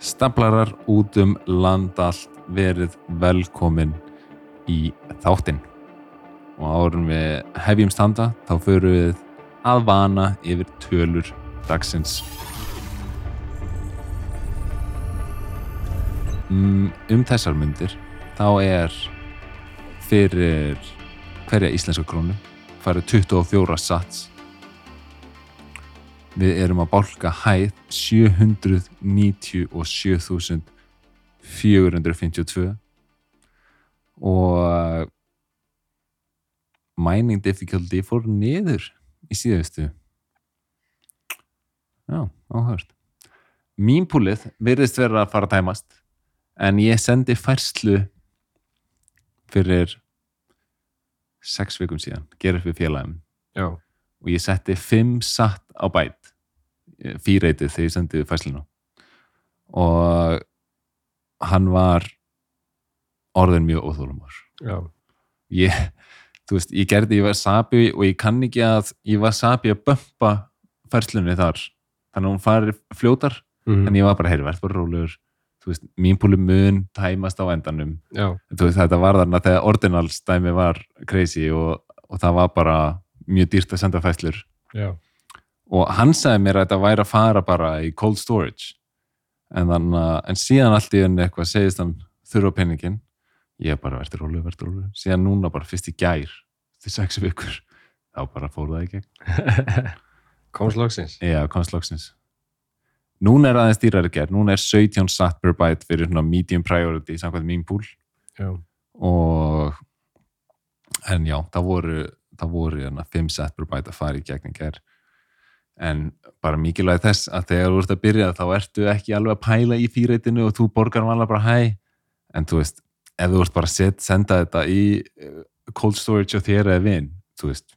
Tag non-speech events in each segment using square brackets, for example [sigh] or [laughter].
Stablarar út um landallt verið velkomin í þáttinn. Og árum við hefjum standa, þá förum við að vana yfir tölur dagsins. Mm, Um þessar myndir, þá er fyrir hverja íslenska krónu farið 24 sats við erum að bálka hæð 797.452 og mining difficulty fór niður í síðustu. Já, áhört. Mín púlið virðist vera að fara að tæmast en ég sendi færslu fyrir sex vikum síðan, gera upp við félagum Já, og ég setti fimm satt á bæt fýreitið þegar ég sendi fæslinu og hann var orðin mjög óþólumar ég, þú veist, ég gerði ég var sabi og ég kann ekki að ég var sabi að bömpa færslunni þar. Þannig að hún fari fljótar mm en ég var bara, heyri, verð bara rólegur. Þú veist, mín púli mun tæmast á endanum. Já, þú veist, þetta var þarna þegar ordinals dæmi var crazy og, og það var bara mjög dýrt að senda fæslur já, og hann sagði mér að þetta væri að fara bara í cold storage. En, þann, en síðan allt í enn eitthvað segist hann þurfa penningin ég bara verður rólu, verður rólu síðan núna bara fyrst í gær til sex vikur, [laughs] þá bara fór það í gegn. [laughs] Komslagsins. já, komst loksins. Núna er aðeins dýrari gerð, núna er 17 satt per byte fyrir medium priority samkvæmt mín púl og en já, það voru það voru hérna 5 set per byte að fara í gegn gerð en bara mikilvæg þess að þegar þú ert að byrja þá ertu ekki alveg að pæla í fýreitinu og þú borgar vanlega bara hæ en þú veist, ef þú ert bara að senda þetta í eh, cold storage og þér eða vinn, þú veist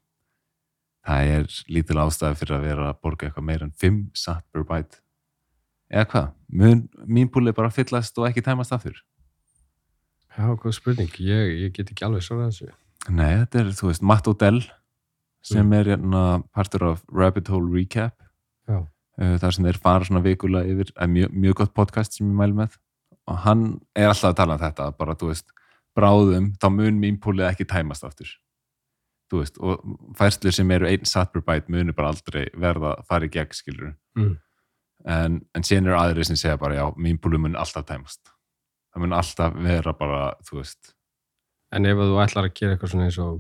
það er lítil ástæði fyrir að vera að borga eitthvað meira en 5 sat per byte eða hvað, mun mín púli bara fyllast og ekki tæmast aftur já, góð spurning. Ég, ég get ekki alveg svarað þessu. Nei, þetta er, þú veist, Matt O'Dell sem er hérna partur af Rabbit Hole Recap. Uh, þar sem þeir fara svona vikulega yfir er mjög, mjög gott podcast sem ég mælu með. Og hann er alltaf að tala um þetta bara, þú veist, bráðum þá mun mín púlið ekki tæmast aftur. Þú veist, og færslur sem eru einn satt per byte munu bara aldrei verða að fara í gegn, skilur mm. en, en síðan eru aðri sem segja bara, já, mín púlið mun alltaf tæmast. Það mun alltaf vera bara, þú veist. En ef þú ætlar að gera eitthvað svona eins og,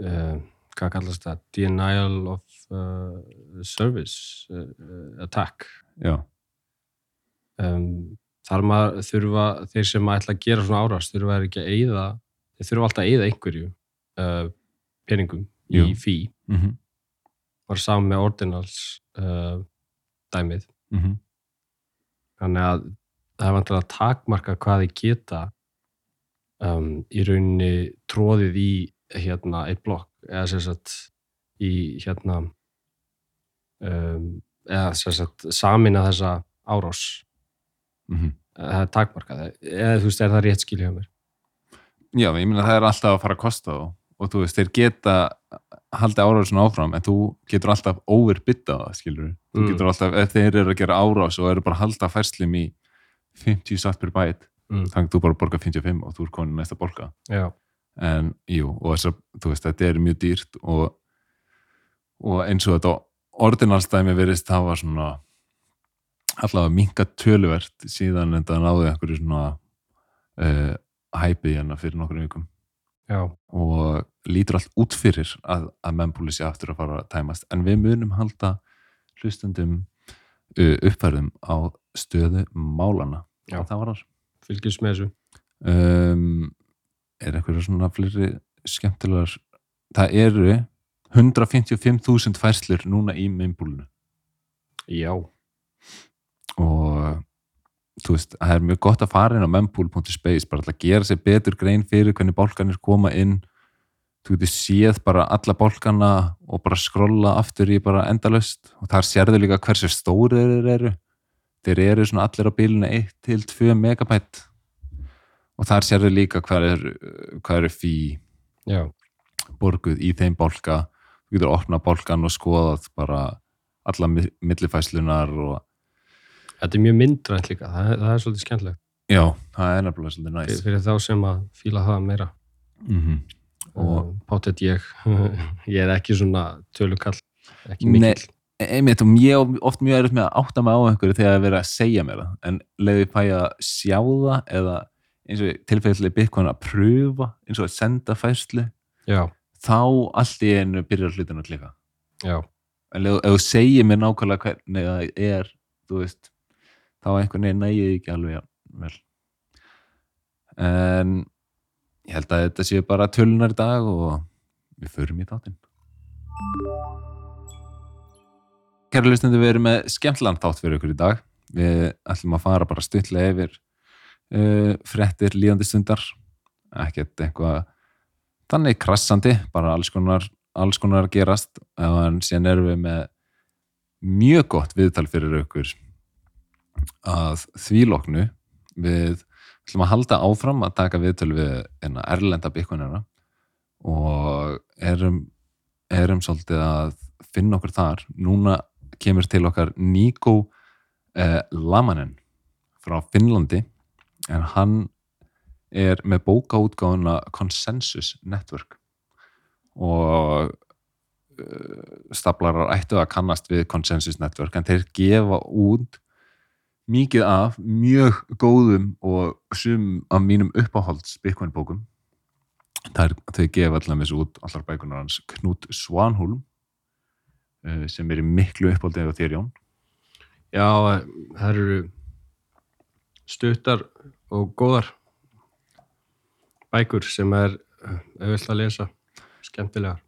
uh, hvað kallast það, denial of uh, service uh, attack, já, um, þar maður þurfa, þeir sem ætla að gera svona árás, þurfa ekki að eyða, þeir þurfa alltaf að eyða einhverju uh, peningum í Jú. fí, mhm, var saman með ordinals uh, dæmið. mhm. Þannig að það er vantilega að takmarka hvað þið geta um, í rauninni tróðið í hérna eitt blokk eða sem sagt í hérna um, eða sem sagt samina þessa árás mhm. það er takmarkað eða þú veist er það rétt skilja hjá mér? Já, ég meina það er alltaf að fara að kosta þá og þú veist, þeir geta haldið árásun áfram, en þú getur alltaf overbytta það, skilur þú Mm. getur alltaf, ef þeir eru að gera árás og eru bara að halda færslum í 50 satt per bæt, mm. þannig þú bara að borga 55 og þú er konin næsta borga. Já, en jú, og þess að, þú veist, þetta er mjög dýrt og, og eins og þetta ordinalstæmi verist það var svona allavega minka töluvert síðan þetta náði einhverju svona uh, hæpið hérna fyrir nokkrum vikum. Já, og lítur allt út fyrir að, að mennbúli sé aftur að fara að tæmast. En við munum halda hlustundum uh, uppfærðum á stöðu málana Já. og það var þar fylgjast með þessu. Um, er eitthvað svona fleiri skemmtilegar? Það eru 155.000 færslur núna í mennbúlinu Já, og þú veist, það er mjög gott að fara inn á mempool.space bara að gera sér betur grein fyrir hvernig bálkanir koma inn. Þú getur séð bara alla bálkana og bara skrolla aftur í bara endalaust. Og þar sérðu líka hversu stóri þeir eru. Þeir eru svona allir á bíluna 1 til 2 megabætt og þar sérðu líka hvað er, hvað eru fí já, borguð í þeim bálka. Þú getur opnað bálkan og skoðað bara alla mi- millifæslunar og Þetta er mjög myndrænt líka, það, er- það er svolítið skemmtilegt. Já, það er nefnilega svolítið næs. Fyrir, þá sem að fíla það meira. Mm og og pátet ég. [laughs] Ég er ekki svona tölukall ekki mikill. Einmitt og ég oft mjög erfitt með að átta mig á einhverju þegar það er verið að segja mér það. En leiði að sjá það eða eins og tilfellilega Bitcoin að pröfa eins og að senda færslu já, þá allt í einu byrjar hlutin að klika. Já, en ef þú segir mér nákvæmlega hvernig það er veist, þá einhvern veginn nægið ekki alveg vel. En ég held að þetta sé bara tölunar í dag og við förum í þáttinn. Kæra hlustandi, við erum með skemmtlan þátt fyrir ykkur í dag. Við ætlum að fara bara stuttlega yfir uh, fréttir líðandi stundar. Ekkert eitthvað þannig krassandi, bara alls konar alls konar gerast. En síðan erum við með mjög gott viðtal fyrir ykkur að því loknu. Við ætlum að halda áfram að taka viðtöl við enna erlenda byggunina og erum, erum svolítið að finna okkur þar. Núna kemur til okkar Nico eh, Lamanen frá Finnlandi en hann er með bókaútgáðuna Consensus Network og uh, staplarar ættu að kannast við Consensus Network en þeir gefa út mikið af mjög góðum og sum af mínum uppáhalds Bitcoin bókum. Það er, þau gefa allaveg út allar bækunar hans Knút Svanholm uh, sem er miklu uppáhaldið af þér Jón já, það eru stuttar og góðar bækur sem er auðvitað að lesa skemmtilegar.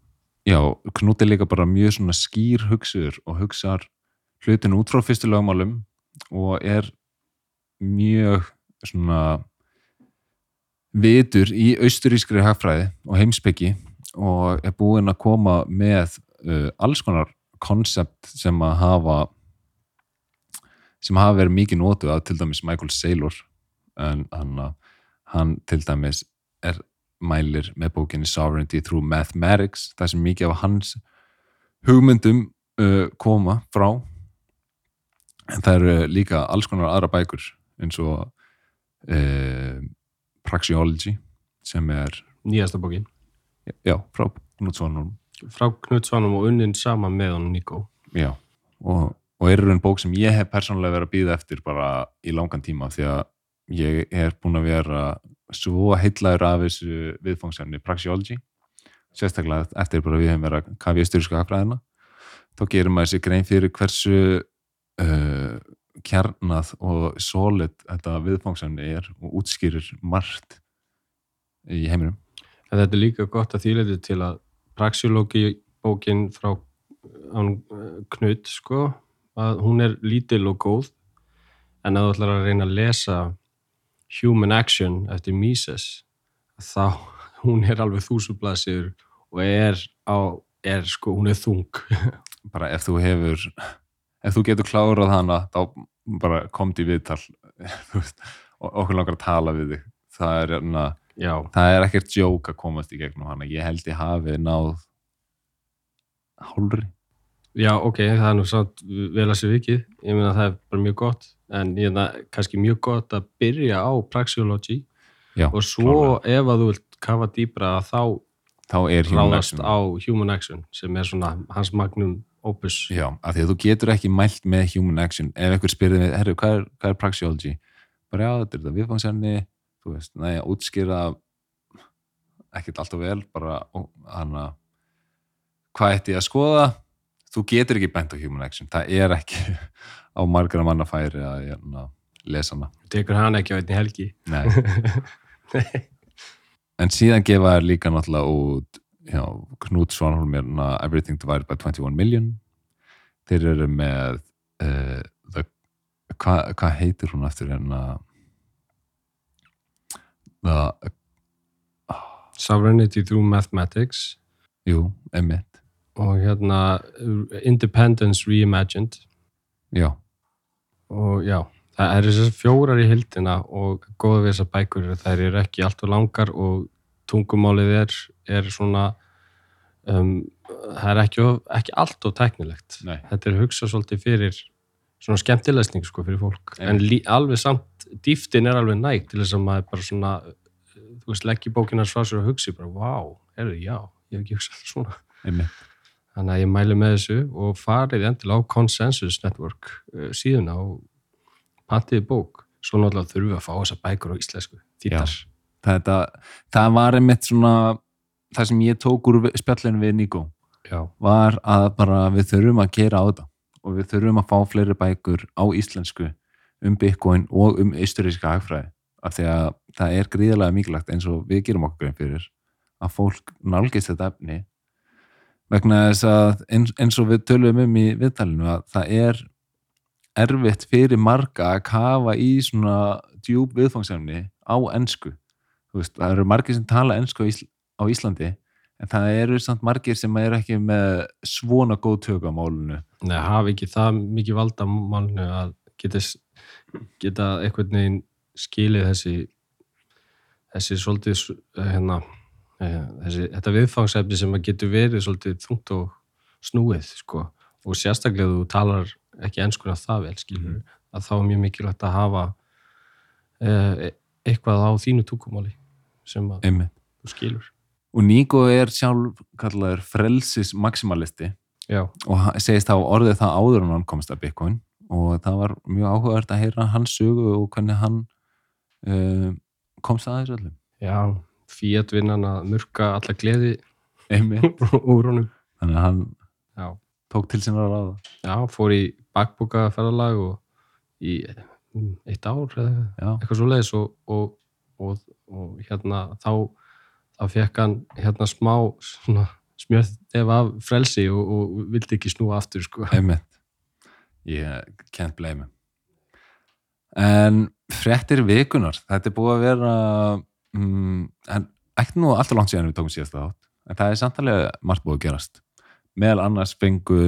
Já, Knút er líka bara mjög svona skýr hugsuður og hugsar hlutinu út frá fyrstu lögmálum og er mjög svona vitur í austurískri hagfræði og heimspeki og er búinn að koma með uh, alls konar konsept sem að hafa sem hafa verið mikið nótu að til dæmis Michael Saylor en hann, hann til dæmis er mælir með bókinni Sovereignty Through Mathematics það sem mikið af hans hugmyndum uh, koma frá. En það eru líka alls konar aðra bækur eins og uh, Praxeology sem er, nýjasta bókin. Já, frá Knutsonum frá Knutsvanum og unnin saman með hann Nico. Já, og, og er raun bók sem ég hef persónulega verið að býða eftir bara í langan tíma því að ég er búin að vera svo heitlaður af þessu viðfangsefni Praxeology sérstaklega eftir bara við hefum verið að kafa í styrsku hagfræðina þá gerir maður sér grein fyrir hversu uh, kjarnað og solid þetta viðfangsefni er og útskýrir margt í heiminum. En þetta er líka gott að þýleiti til að praxjológi bókin frá hann Knut sko að hún er lítil og góð en að þú ætlar að reyna að lesa Human Action eftir Mises þá hún er alveg þúsublaðsir og er á er sko, hún er þung. [laughs] Bara ef þú hefur ef þú getur klárað hana þá bara komt í viðtal. [laughs] Og okkur langar að tala við þig. Það er, na, já, það er ekkert jók að komast í gegnum hana. Ég held ég hafi náð hálfri. Já ok, það er nú samt vel að sér vikið, ég meina það er bara mjög gott en ég meina kannski mjög gott að byrja á praxjology Já, og svo ef að þú vilt kafa dýbra þá þá ráðast á Human Action sem er svona hans magnum opus. Já, af því að þú getur ekki mælt með human action. Ef einhver spyrði mig, herru, hvað er, hvað er praxeology? Bara já, þetta er þetta viðfangsefni þú veist, næja, útskýra ekkert alltaf vel bara, hann að hvað ætti ég að skoða? Þú getur ekki bent á human action, það er ekki [laughs] á margra manna færi að hérna, lesa hana. tekur hann ekki á einni helgi? [laughs] Nei. en síðan gefa þær líka náttúrulega út já, Knút Svanholm er hana Everything Divided by 21 Million. Þeir eru með uh, the, hvað hva heitir hún eftir hérna? The, Sovereignty through Mathematics. Jú, emitt og hérna Independence Reimagined. Já, og já, það eru þessar fjórar í hildina og góða við þessar bækur þær eru ekki alltaf langar og tungumálið er, er svona um, það er ekki, ekki allt of tæknilegt. Nei. þetta er hugsað svolítið fyrir svona skemmtilesning sko fyrir fólk. Einmitt. en lí, alveg samt, dýftin er alveg nægt til þess að maður bara svona þú veist, leggja bókina frá sér og hugsi bara, vá, er já, ég hef ekki hugsað svona. Einmitt, þannig að ég mæli með þessu og farið endilega á Consensus Network uh, síðuna og pantiði bók. Svo náttúrulega þurfum við að fá þessa bækur á íslensku þýttar, þetta, það var einmitt svona það sem ég tók úr spjallinu við já, var að bara við þurfum að gera á þetta og við þurfum að fá fleiri bækur á íslensku um Bitcoin og um austuríska hagfræði. Af því að það er gríðarlega mikilvægt eins og við gerum okkur fyrir að fólk nálgist þetta efni vegna þess að eins, eins og við tölum um í viðtalinu að það er erfitt fyrir marga að kafa í svona djúb viðfangsefni á veist, það eru margir sem tala ensku á, Ísl á Íslandi en það eru samt margir sem eru ekki með svona góð tök á málunu Nei, hafi ekki það mikið valda málnu að geta, geta veginn skilið þessi þessi svolítið hérna, þessi, þetta viðfangsefni sem að getur verið svolítið þungt og snúið sko. og sérstaklega þú talar ekki enskuna það vel skilur að þá er mjög mikilvægt að hafa eh, eitthvað á þínu túkumáli sem að einmitt. þú skilur. Og Nico er sjálf kallaður frelsis maximalisti Já, og segist þá orðið það áður en hann komst að Bitcoin. Og það var mjög áhugavert að heyra hans sögu og hvernig hann uh, komst að þessu öllum já, fíat vinnan að murka alla gleði [laughs] úr honum. Þannig að hann Já, tók til sinna ráða. Já fór í bakboka ferðalag og í mm, eitt ár eða eitthvað svo leiðis og, og, og, og hérna þá þá fekk hann hérna smá svona smjörð ef af frelsi og, og vildi ekki snúa aftur sko. einmitt. Ég can't blame him en fréttir vikunar þetta er búið að vera mm, en ekki nú alltaf langt síðan við tókum síðast þátt en það er samtalið margt búið að gerast. Meðal annars fengu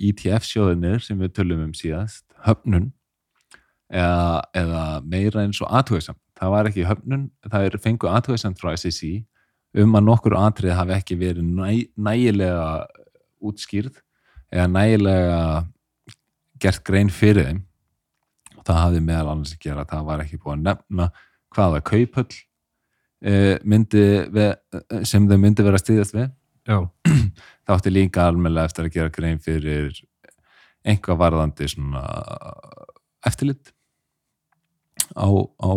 ETF sjóðinir sem við tölum um síðast höfnun eða, eða meira eins og aðtöðsamt það var ekki höfnun, það er fengu aðtöðsamt frá SEC um að nokkur atrið hafi ekki verið næ, nægilega útskýrð eða nægilega gert grein fyrir þeim. Og það hafði meðal annars að gera að það var ekki búið að nefna hvaða kauphöll eh, myndi við, eh, sem þau myndi vera að stýðast við. Já, [clears throat] það átti líka almennilega eftir að gera grein fyrir einhvað varðandi svona eftirlit á, á,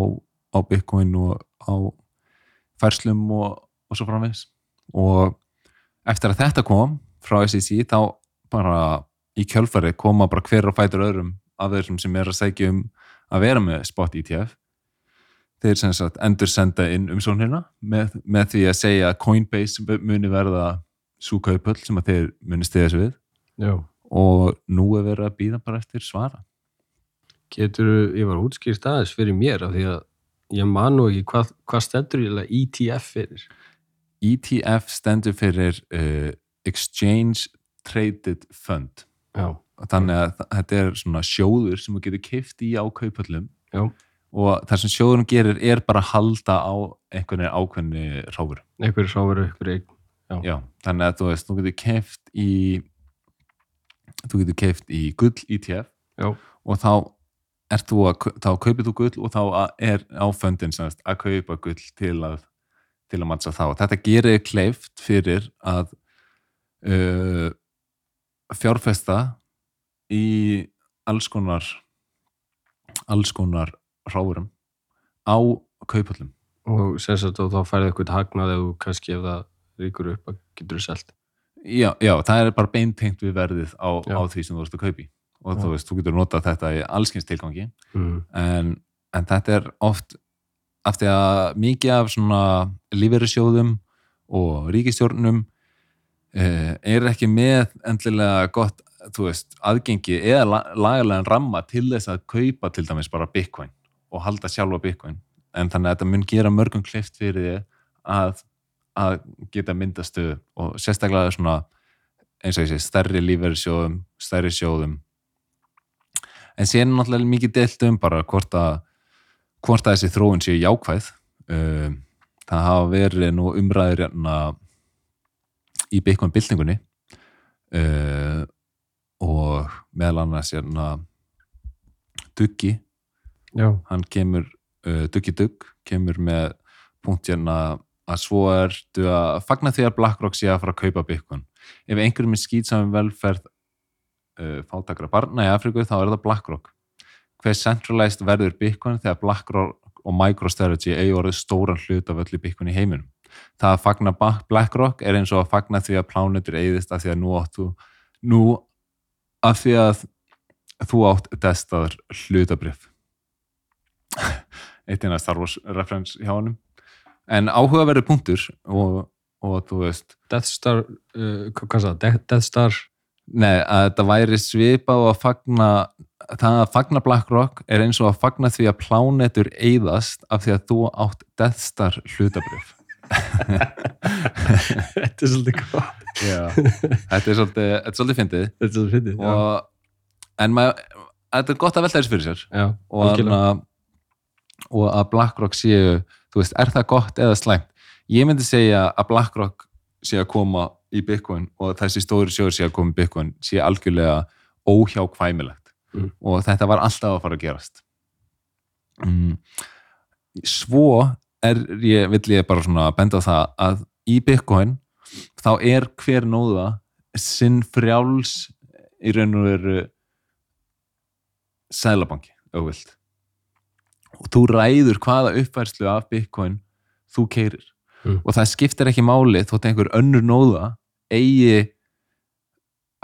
á Bitcoin og á færslum og, og svo framvegs og eftir að þetta kom frá SEC þá bara í kjölfari koma bara hver og fætur öðrum af þessum sem er að segja um að vera með spot ETF þeir sem sagt endur senda inn umsóknirna með, með því að segja að Coinbase muni verða svo kaupöll sem að þeir muni stiða sig við. Já. og nú er verið að býða bara eftir svara. Getur, ég var útskýrt aðeins fyrir mér af því að ég man nú ekki hvað, hvað stendur ég ETF fyrir. ETF stendur fyrir uh, Exchange Traded Fund. Já, þannig að þetta er svona sjóður sem þú getur keift í á kaupöllum já, og það sem sjóðurum gerir er bara að halda á einhvern veginn ákveðni ráfur einhverju sáveru, einhverju eign. Já, þannig að þú veist, þú getur keift í þú getur keift í gull ETF Já, og þá ert þú að, þá kaupir þú gull og þá er á föndin sem sagt, að kaupa gull til að til að mattsa þá. Þetta gerir kleift fyrir að uh, fjárfesta í alls konar alls konar ráðurum á kaupöllum. og sem sagt og þá færði eitthvað hagnað þú kannski ef það ríkur upp að getur þú selt. Já, já, það er bara beintengt við verðið á, á því sem þú ert að kaupi og Já. þú veist, þú getur notað þetta í allskins tilgangi Mm. en, en þetta er oft af því að mikið af svona lífeyrissjóðum og ríkistjórnum eh, er ekki með endilega gott þú veist, aðgengi eða la- lagalega ramma til þess að kaupa til dæmis bara bitcoin og halda sjálfa bitcoin. En þannig að þetta mun gera mörgum klift fyrir því að, að geta myndastöðu og sérstaklega svona eins og ég segi, stærri lífeyrissjóðum stærri sjóðum. En síðan náttúrulega mikið deilt um bara hvort að hvort að þessi þróun séu jákvæð. Um, það hafa verið nú umræður hérna í Bitcoin byltingunni uh, og meðal annars hérna Duggi, já, hann kemur uh, Duggi Dugg, kemur með punkt hérna að svo ertu að fagna því að BlackRock sé að fara að kaupa Bitcoin. Ef einhverjum er skýtsamum velferð uh, fátakra barna í Afriku þá er það BlackRock. Hver centralized verður Bitcoin þegar BlackRock og MicroStrategy eigi orðið stóran hlut af öllu Bitcoin í heiminum. Það að fagna BlackRock er eins og að fagna því að plánutur eigðist af því að nú áttu nú af því að þú átt testaður hlutabrif eitt eina Star Wars reference hjá honum. En áhugaverður punktur og, og þú veist. Death Star uh, hvað sagði, Death, Death Star? Nei, að þetta væri svipað og að fagna það að fagna BlackRock er eins og að fagna því að plánetur eyðast af því að þú átt Death Star hlutabrif [laughs] þetta er svolítið hvað Þetta er svolítið, þetta er svolítið fyndið. Þetta er svolítið fyndið, og, en maður, þetta er gott að velta þessu fyrir sér. Já, og, að, og að BlackRock séu þú veist, er það gott eða slæmt ég myndi segja að BlackRock sé að koma í Bitcoin og þessi stóri sjóður sé að koma í Bitcoin sé algjörlega óhjákvæmilegt Mm. og þetta var alltaf að fara að gerast mm. svo er ég, vill ég bara svona benda á það að í Bitcoin þá er hver nóða sinn frjáls í raun og veru sælabanki, ef þú vilt og þú ræður hvaða uppfærslu af Bitcoin þú keirir Mm. og það skiptir ekki máli þótt einhver önnur nóða eigi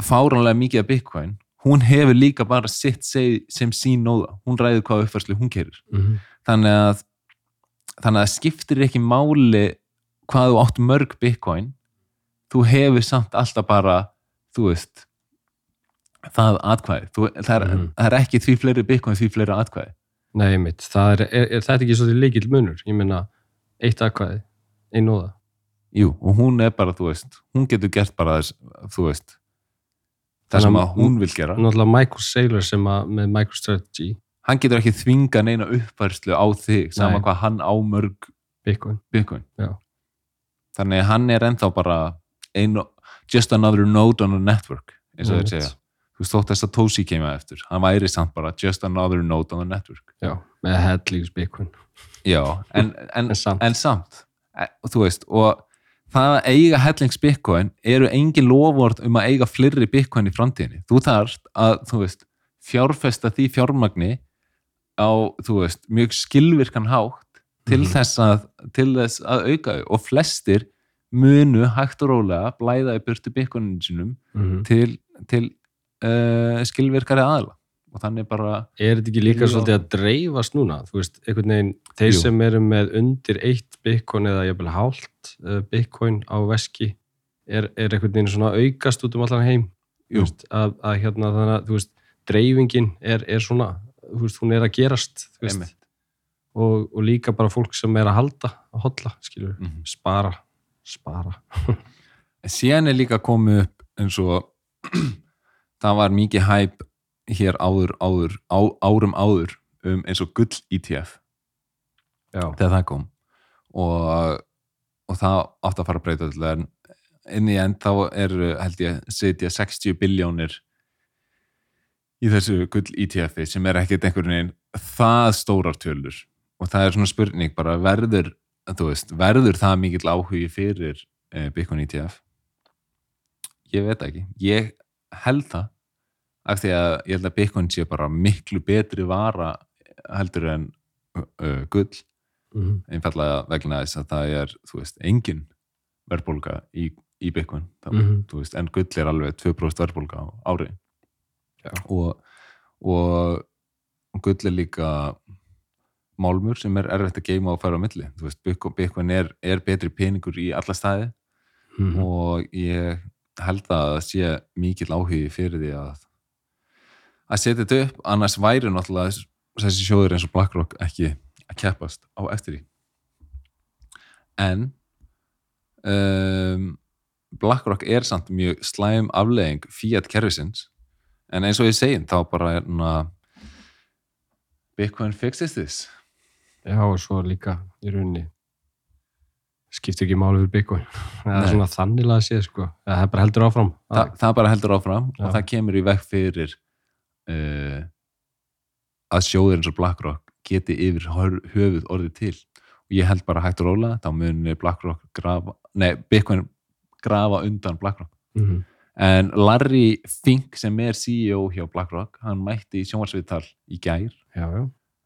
fáranlega mikið af Bitcoin. Hún hefur líka bara sitt sem sín nóða, hún ræður hvaða uppfærslu hún keirir Mhm. þannig að þannig að skiptir ekki máli hvað þú átt mörg Bitcoin. Þú hefur samt alltaf bara þú veist það atkvæði, þú, það, er, Mhm. það er ekki því fleiri Bitcoin því fleiri atkvæði Nei, mitt, það er, er, er þetta ekki svolítið líkil munur? Ég meina, eitt aðkvæði, einn nóða. Jú, og hún er bara, þú veist, hún getur gert bara þess, þú veist, það sem að hún vil gera. Náttúrulega Michael Saylor sem að með MicroStrategy, Hann getur ekki þvinga neina uppfærslu á þig, sama Nei. hvað hann á mörg Bitcoin. Bitcoin. Já. Þannig hann er ennþá bara ein, just another node on a network, eins og þeir Einmitt. segja. Þú veist, þótt þess að Tosi kemur eftir. Hann væri samt bara just another node on the network. Já, með headlings Bitcoin. Já, en, [laughs] en, En samt. en samt e, þú veist, og það að eiga hellings bitcoin eru engin lofvort um að eiga fleiri bitcoin í framtíðinni þú þarft að, þú veist fjárfesta því fjármagni á, þú veist, mjög skilvirkan hátt til, Mhm. þess, að, til þess að auka og flestir munu hægt og rólega blæða í burtu bitcoinin sinum Mm til, til uh, skilvirkari aðla og þannig bara Er þetta ekki líka svolítið að dreifast núna? Þú veist, einhvern veginn, þeir Jú. sem eru með undir eitt Bitcoin eða jafnvel hálft uh, Bitcoin á veski er, er einhvern veginn svona aukast út um allan heim. Veist, að, að hérna þannig að, þú veist, dreifingin er, er svona, þú veist, hún er að gerast, þú veist, og, og líka bara fólk sem er að halda, að hodla, skilur, Mhm. spara, spara. [laughs] En síðan er líka komið upp eins og það var mikið hæp hér áður, áður á, árum áður um eins og gull ETF Já. þegar það kom. Og, og það átt að fara að breyta til en inn í end þá er held ég setja 60 biljónir í þessu gull ETF sem er ekkert einhvern veginn það stórar tölur. Og það er svona spurning bara verður veist, verður það mikill áhugi fyrir eh, Bitcoin ETF ég veit ekki. Ég held það af því að ég held að Bitcoin sé bara miklu betri vara heldur en uh, gull Mm einfallega vegna þess að það er þú veist, engin verðbólga í, í Bitcoin það, -hmm. veist, en gull er alveg 2% verðbólga á ári Já. og, og, gull er líka málmur sem er erfitt að geima og færa á milli þú veist, Bitcoin, er, er betri peningur í alla staði Mhm. og ég held að það sé mikill áhugi fyrir því að að setja þetta upp, annars væri náttúrulega þess- þessi sjóður eins og BlackRock ekki að keppast á eftir því. En um, BlackRock er samt mjög slæm aflegging Fiat kerfisins. En eins og ég segin þá bara er na, Bitcoin fixes this. Já, og svo líka í rauninni skiptir ekki máli fyrir Bitcoin. Það er svona þannilega að sé sko. það er bara heldur áfram. Þa, það bara heldur áfram Já. og það kemur í veg fyrir uh, að sjóður eins og BlackRock geti yfir höfuð orðið til. Og ég held bara hægt og róla þá muni BlackRock grafa nei, Bitcoin grafa undan BlackRock. Mm en Larry Fink sem er CEO hjá BlackRock, hann mætti í sjónvarsviðtal í gær já,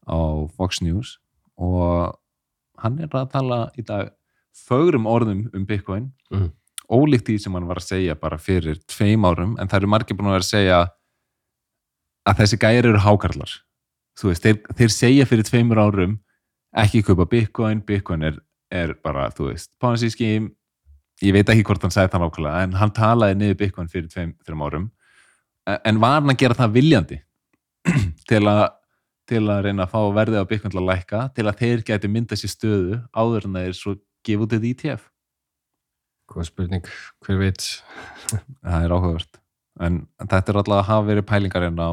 á Fox News og hann er að tala í dag fögrum orðum um Bitcoin Mhm. ólíkt því sem hann var að segja bara fyrir tveim árum, en það eru margir búin að vera að segja að þessi gæri eru hákarlar. Þú veist, þeir, þeir segja fyrir tveimur árum ekki kaupa Bitcoin Bitcoin er, er bara, þú veist Ponzi scheme, ég veit ekki hvort hann sagði það nákvæmlega, en hann talaði niður Bitcoin fyrir tveim, tveim árum. En var hann að gera það viljandi [clears throat] til að til að reyna að fá verðið á Bitcoin til að lækka til að þeir gæti mynda sér stöðu áður en þeir svo gefa út þetta ETF góð spurning, hver veit? [laughs] Það er áhugavert. En þetta er alltaf að hafa verið pælingar en á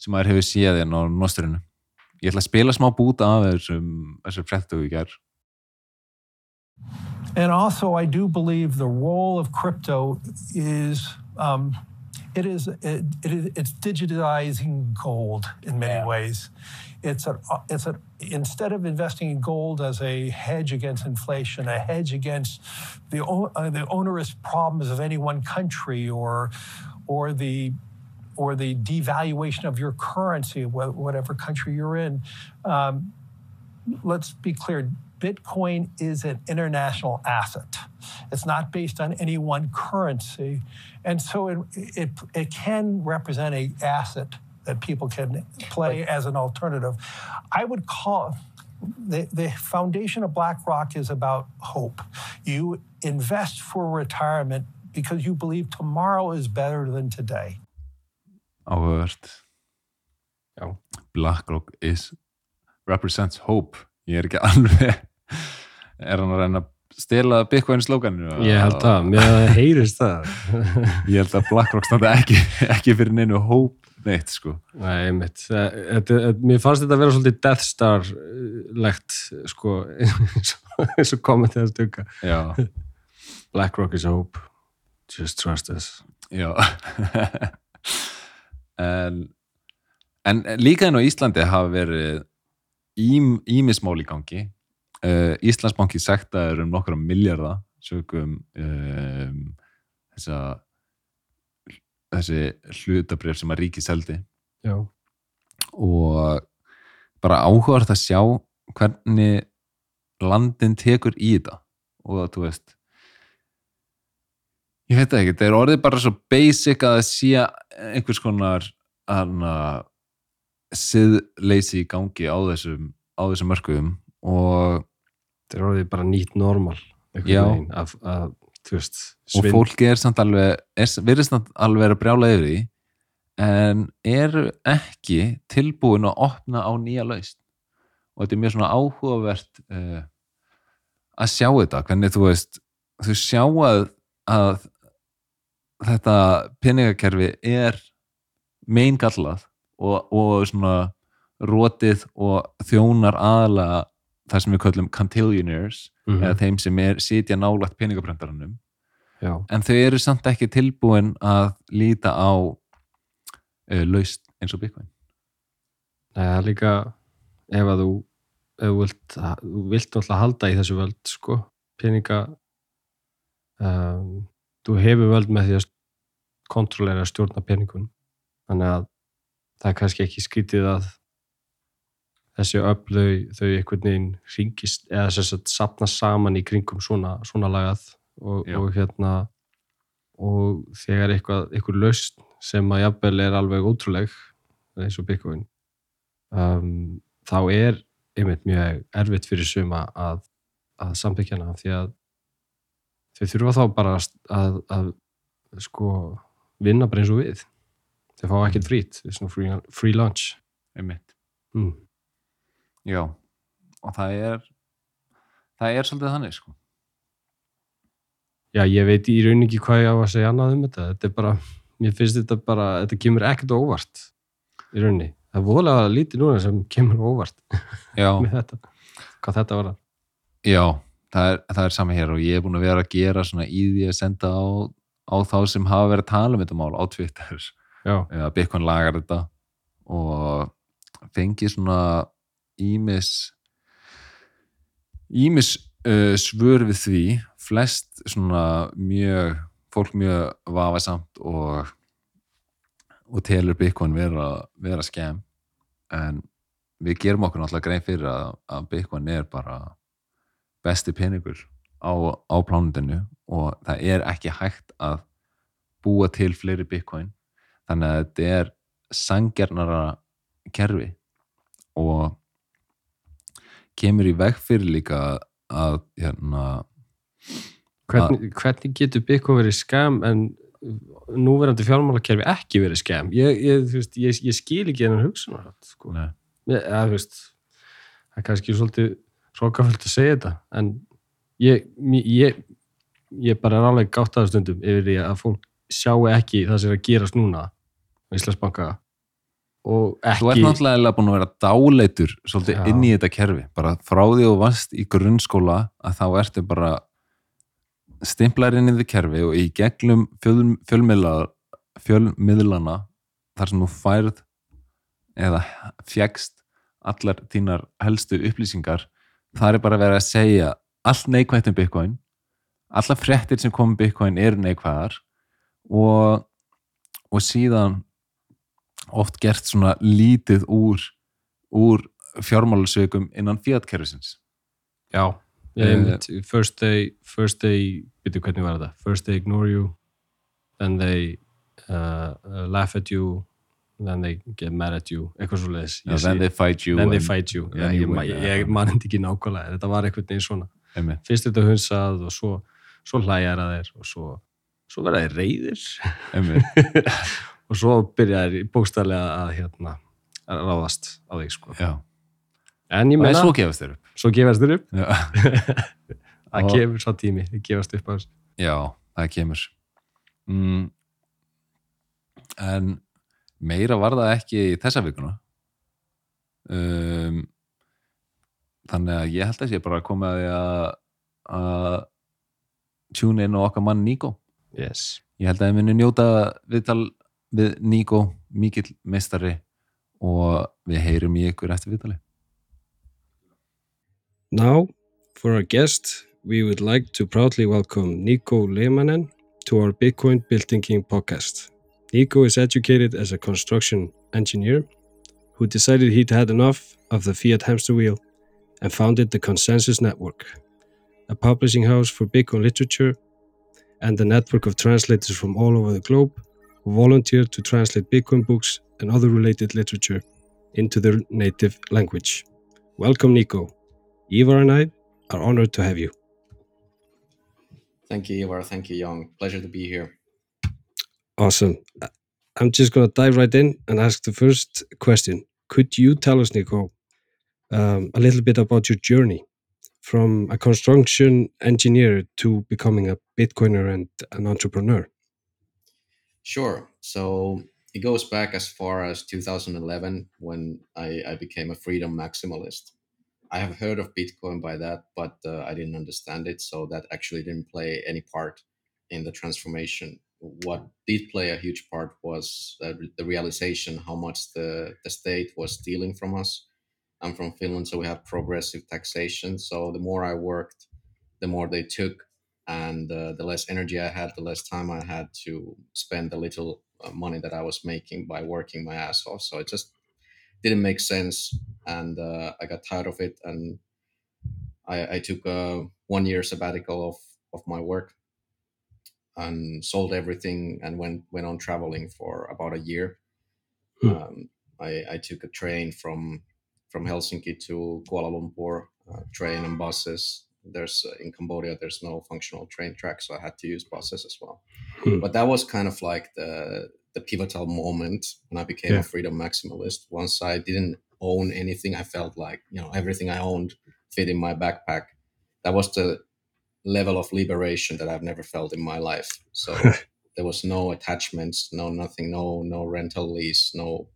sem maður hefur séð en á nosturinu ég ætla að spila smá búta af þessum þessum frettu í gær. And also, I do believe the role of crypto is um, it is it, it it's digitizing gold in many ways. It's a it's a instead of investing in gold as a hedge against inflation, a hedge against the uh, the onerous problems of any one country or or the or the devaluation of your currency, whatever country you're in. Um, let's be clear Bitcoin is an international asset. It's not based on any one currency. And so it, it, it can represent a asset that people can play as an alternative. I would call the, the foundation of BlackRock is about hope. You invest for retirement because you believe tomorrow is better than today. áhugavert Já. BlackRock is represents hope ég er ekki [laughs] alveg er hann að reyna að stela Bitcoin slókaninu ég held að, mér heyrist það [laughs] ég held að BlackRock standa ekki, ekki fyrir neinu hope neitt sko. Nei, þetta- Mér fannst þetta að vera svolítið Death Star-legt, sko, [laughs] eins og- og kommentið að já, [laughs] BlackRock is hope, just trust us. já. [laughs] En en líka enn á Íslandi hafa verið ím, ímismál í gangi. Uh, Íslandsbanki sektaður um nokkra miljardar sögum um, þessa þessi hlutabrif sem að ríki seldi. Já. og bara áhugavert að sjá hvernig landin tekur í þetta. Og þú veist ég veit það ekki, það er orðið bara svo basic að það sé einhvers konar siðleysi í gangi á þessum, á þessum mörkuðum. Og, Þetta er orðið bara nýtt normal, að, að, veist, og fólki er samt alveg er, virðist samt alveg að brjála yfir því en eru ekki tilbúin að opna á nýja laust og þetta er mjög svona áhugavert uh, að sjá þetta hvernig þú veist þú sjá að, að þetta peningakerfi er meingallað og, og svona rótið og þjónar aðalega það sem við köllum cantillionaires Mhm. eða þeim sem er sitja nálagt peningaprentaranum Já, en þau eru samt ekki tilbúin að líta á uh, laust eins og Bitcoin Nei, líka, ef að þú, ef þú vilt, þú vilt alltaf halda í þessu völd, sko, peninga, um, þú hefur völd með því að kontrollera stjórna peningun. Þannig að það er kannski ekki skrítið að þessi öfl þau, einhvern veginn ringist eða þess að sapna saman í kringum svona, svona lagað og, og hérna og þegar eitthvað, eitthvað laust sem að jafnvel er alveg ótrúleg eins og Bitcoin um, þá er einmitt mjög erfitt fyrir suma að, að samþykja hana því að þau þurfa þá bara að, að, að sko vinna bara eins og við. Þau fá ekkert frít, svona free, free lunch. Einmitt. Mm. Já, og það er það er svolítið þannig sko. Já, ég veit í rauninni ekki hvað ég á að segja annað um þetta. Þetta er bara, mér finnst þetta bara þetta kemur ekkert óvart í rauninni, það er voðalega lítið núna sem kemur óvart [laughs] með þetta hvað þetta var já það, er, það er sama hér og ég er búin að vera að gera svona í því að senda á, á þá sem hafa verið að tala um þetta mál á Twitter. Eða Bitcoin lagar þetta og fengið svona ímis ímis uh, svör við því. Flest svona mjög fólk mjög vafasamt og og telur Bitcoin vera, vera skem en við gerum okkur náttúrulega grein fyrir að, að Bitcoin er bara besti peningur á, á plánundinu og það er ekki hægt að búa til fleiri Bitcoin. Þannig að þetta er sangjarnara kerfi og kemur í veg fyrir líka að hérna hvernig, hvernig getur Bitcoin verið skam en núverandi fjármálakerfi ekki verið skam ég, ég, veist, ég, ég skil ekki hennar hugsun sko. Það er kannski svolítið srókafullt að segja þetta en ég, ég, ég bara er alveg gátt að stundum yfir því að fólk sjáu ekki það sem er að gerast núna á Íslandsbanka Þú ert náttúrulega búin að vera dáleitur svolítið Já. inn í þetta kerfi bara frá því og vast í grunnskóla að þá ertu bara stimplar inn í þetta kerfi og í gegnum fjöl, fjölmiðla, fjölmiðlana þar sem þú færð eða fjækst allar þínar helstu upplýsingar það er bara verið að segja allt neikvægt um Bitcoin allar fréttir sem komum Bitcoin eru neikvæðar og, og síðan oft gert svona lítið úr úr fjármálusökum innan fiat-kerfisins já, Eh, einmitt, first they first they, byrju hvernig var þetta? First they ignore you then they uh, uh, laugh at you then they get mad at you eitthvað svo leiðis Já, then they fight you then they fight you. Then ég, ég, ég man þetta ekki nákvæmlega. Þetta var einhvern veginn svona. Einmitt. fyrst þetta hunsað og svo, svo hlæjar að þeir og svo, svo verða þeir reyðir. [laughs] og svo byrja þeir bókstæðlega að hérna ráðast á þig sko. En ég meina, svo gefast þér upp. Svo gefast þeir upp. [laughs] Það kemur svo tími, þeir gefast upp Já, það kemur. Mm. en meira var það ekki í þessa vikuna. Um, þannig að ég held að sé bara að koma að að tune inn á okkar mann Níko yes. ég held að þið muni njóta viðtal við Niko, mikill og við heyrum í ykkur eftir viðtali Now, for our guest, we would like to proudly welcome Niko Laamanen to our Bitcoin Byltingin podcast. Niko is educated as a construction engineer who decided he'd had enough of the fiat hamster wheel and founded the Konsensus Network, a publishing house for Bitcoin literature and a network of translators from all over the globe who volunteer to translate Bitcoin books and other related literature into their native language. Welcome, Niko. Ivar and I are honored to have you. Thank you, Ivar. Thank you, Jón. Pleasure to be here. Awesome. I- I'm just going to dive right in and ask the first question. Could you tell us, Niko, um, a little bit about your journey from a construction engineer to becoming a Bitcoiner and an entrepreneur? Sure. So it goes back as far as 2011 when I, I became a freedom maximalist. I have heard of Bitcoin by that, but uh, I didn't understand it. So that actually didn't play any part in the transformation. What did play a huge part was uh, the realization how much the, the state was stealing from us. I'm from Finland, so we have progressive taxation. So the more I worked, the more they took and uh, the less energy I had, the less time I had to spend the little uh, money that I was making by working my ass off. So it just didn't make sense, and uh, I got tired of it, and I, I took a one year sabbatical of of my work and sold everything and went went on traveling for about a year. Hmm. Um, I, I took a train from from Helsinki to Kuala Lumpur, uh, train and buses. There's uh, in Cambodia, there's no functional train track, so I had to use buses as well. Hmm. But that was kind of like the the pivotal moment when I became Yeah. a freedom maximalist. Once I didn't own anything, I felt like you know everything I owned fit in my backpack. That was the level of liberation that I've never felt in my life. So [laughs] there was no attachments, no nothing, no no rental lease, no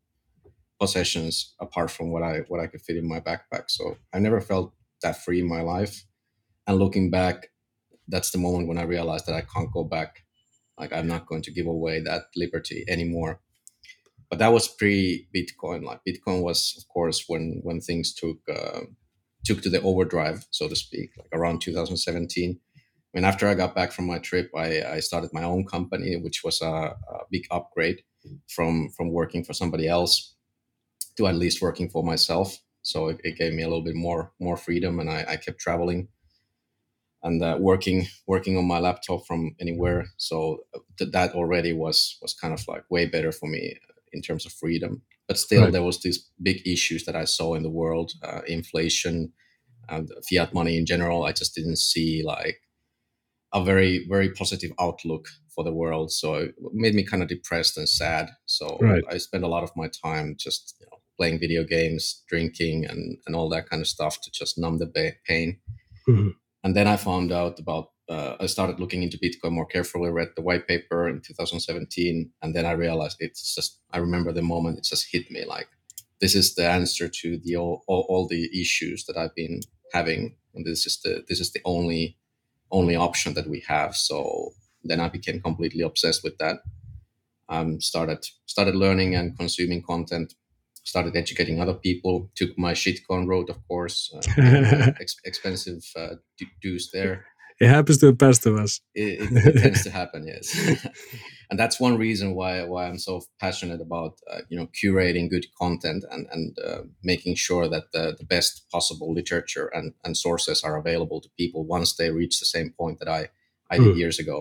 possessions apart from what I what I could fit in my backpack. So I never felt that free in my life. And looking back, that's the moment when I realized that I can't go back. Like I'm not going to give away that liberty anymore. but that was pre Bitcoin. Like Bitcoin was, of course, when when things took uh, took to the overdrive, so to speak, like around 2017. I mean, after I got back from my trip, I, I started my own company, which was a, a big upgrade from from working for somebody else to at least working for myself. So it, it gave me a little bit more more freedom, and I, I kept traveling and uh, working working on my laptop from anywhere. So uh, th- that already was was kind of like way better for me in terms of freedom. But still, Right. there was these big issues that I saw in the world, uh, inflation, and fiat money in general. I just didn't see like a very very positive outlook for the world. So it made me kind of depressed and sad. So Right. I spent a lot of my time just you know, playing video games, drinking, and and all that kind of stuff to just numb the ba- pain. Mhm. And then I found out about. Uh, I started looking into Bitcoin more carefully. Read the white paper in 2017, and then I realized it's just. I remember the moment it just hit me like, this is the answer to the all, all, all the issues that I've been having, and this is the this is the only only option that we have. So then I became completely obsessed with that. Um, started started learning and consuming content. Started educating other people. Took my shitcoin road, of course. Uh, [laughs] ex- expensive uh, dues there. It happens to the best of us. It, it, it [laughs] tends to happen, yes. [laughs] and that's one reason why why I'm so passionate about uh, you know curating good content and and uh, making sure that the, the best possible literature and, and sources are available to people once they reach the same point that I I did Mm. years ago.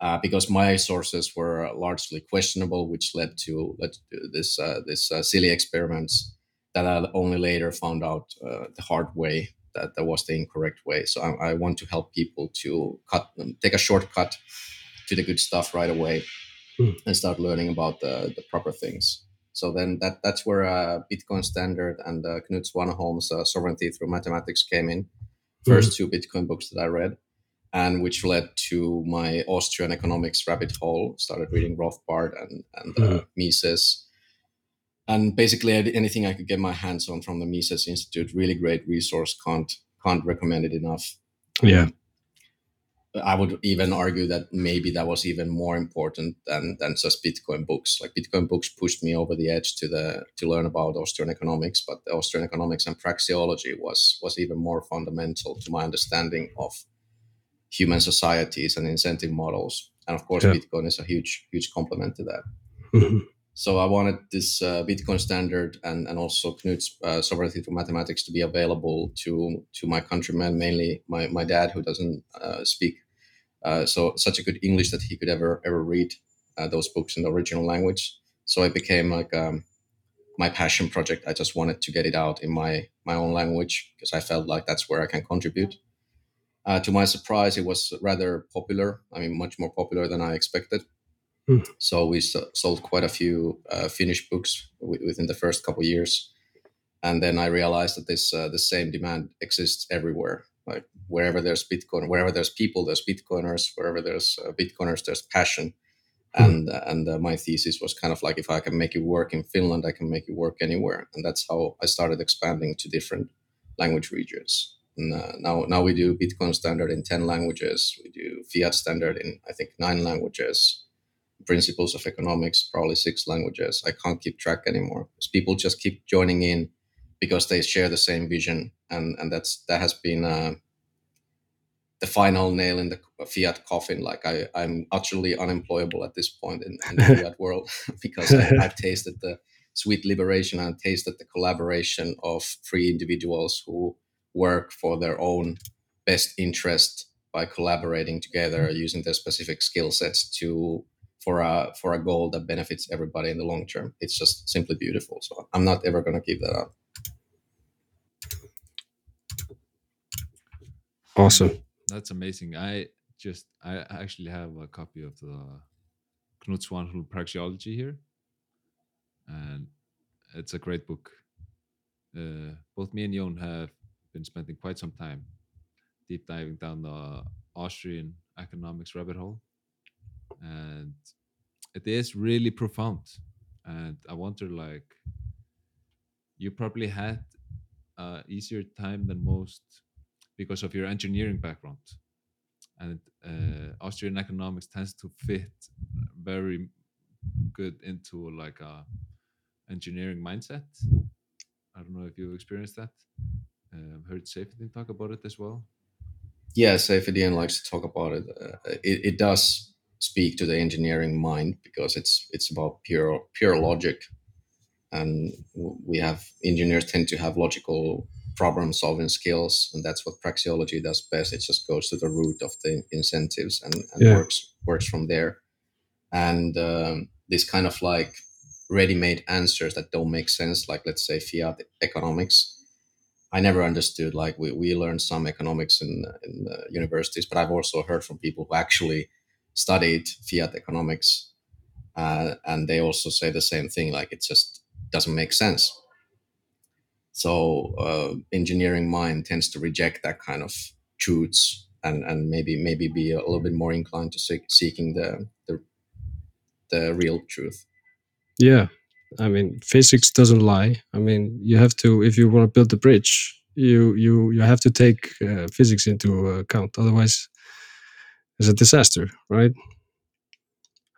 Uh, because my sources were largely questionable, which led to led to this uh, this uh, silly experiments that I only later found out uh, the hard way that that was the incorrect way. So I, I want to help people to cut them, take a shortcut to the good stuff right away, Hmm. and start learning about the, the proper things. So then that that's where uh, Bitcoin Standard and uh, Knut Svanholm's uh, Sovereignty Through Mathematics came in. 1st two Bitcoin books that I read, and which led to my Austrian economics rabbit hole. Started reading Rothbard and and uh, Mises, and basically anything I could get my hands on from the Mises Institute. Really great resource. Can't can't recommend it enough. Yeah. I would even argue that maybe that was even more important than than just Bitcoin books. Like Bitcoin books pushed me over the edge to the to learn about Austrian economics, but the Austrian economics and praxeology was was even more fundamental to my understanding of human societies and incentive models. And of course, Yeah. Bitcoin is a huge huge complement to that. Mhm. So I wanted this uh, Bitcoin standard and, and also Knut's uh, sovereignty through mathematics to be available to to my countrymen, mainly my, my dad who doesn't uh, speak uh, so such a good English that he could ever ever read uh, those books in the original language. So it became like um, my passion project. I just wanted to get it out in my my own language because I felt like that's where I can contribute. Uh, to my surprise, it was rather popular. I mean, much more popular than I expected. Hmm. So we s- sold quite a few uh, Finnish books w- within the first couple of years, and then I realized that this uh, the same demand exists everywhere. Like wherever there's Bitcoin, wherever there's people, there's Bitcoiners. Wherever there's uh, Bitcoiners, there's passion. And uh, and uh, my thesis was kind of like if I can make it work in Finland, I can make it work anywhere. And that's how I started expanding to different language regions. And, uh, now now we do Bitcoin standard in ten languages. We do fiat standard in I think nine languages principles of economics, probably six languages. I can't keep track anymore. 'Cause People just keep joining in because they share the same vision, and and that's that has been uh, the final nail in the fiat coffin. Like I, I'm utterly unemployable at this point in, in the [laughs] fiat world [laughs] because I, I've tasted the sweet liberation and tasted the collaboration of free individuals who work for their own best interest by collaborating together using their specific skill sets to for a for a goal that benefits everybody in the long term. It's just simply beautiful. So I'm not ever going to give that up. Awesome. That's amazing. I just I actually have a copy of the Knut Svanholm Praxeology here, and it's a great book. Uh, both me and Jón have been spending quite some time deep diving down the Austrian economics rabbit hole, and it is really profound. And I wonder, like, you probably had a easier time than most because of your engineering background and uh, austrian economics tends to fit very good into like a engineering mindset. I don't know if you've experienced that. I've heard Safety talk about it as well. Yeah, Safety likes to talk about it. Uh, it. It does speak to the engineering mind because it's it's about pure pure logic, and we have engineers tend to have logical problem solving skills and that's what praxeology does best it just goes to the root of the incentives and, and Yeah. works works from there and um, this kind of like ready-made answers that don't make sense like let's say fiat economics i never understood like we, we learned some economics in, in the universities but i've also heard from people who actually studied fiat economics uh, and they also say the same thing like it just doesn't make sense so uh, engineering mind tends to reject that kind of truths and, and maybe maybe be a little bit more inclined to seek, seeking the, the the real truth. Yeah, I mean, physics doesn't lie. I mean, you have to if you want to build a bridge, you you you have to take uh, physics into account. Otherwise, it's a disaster, right?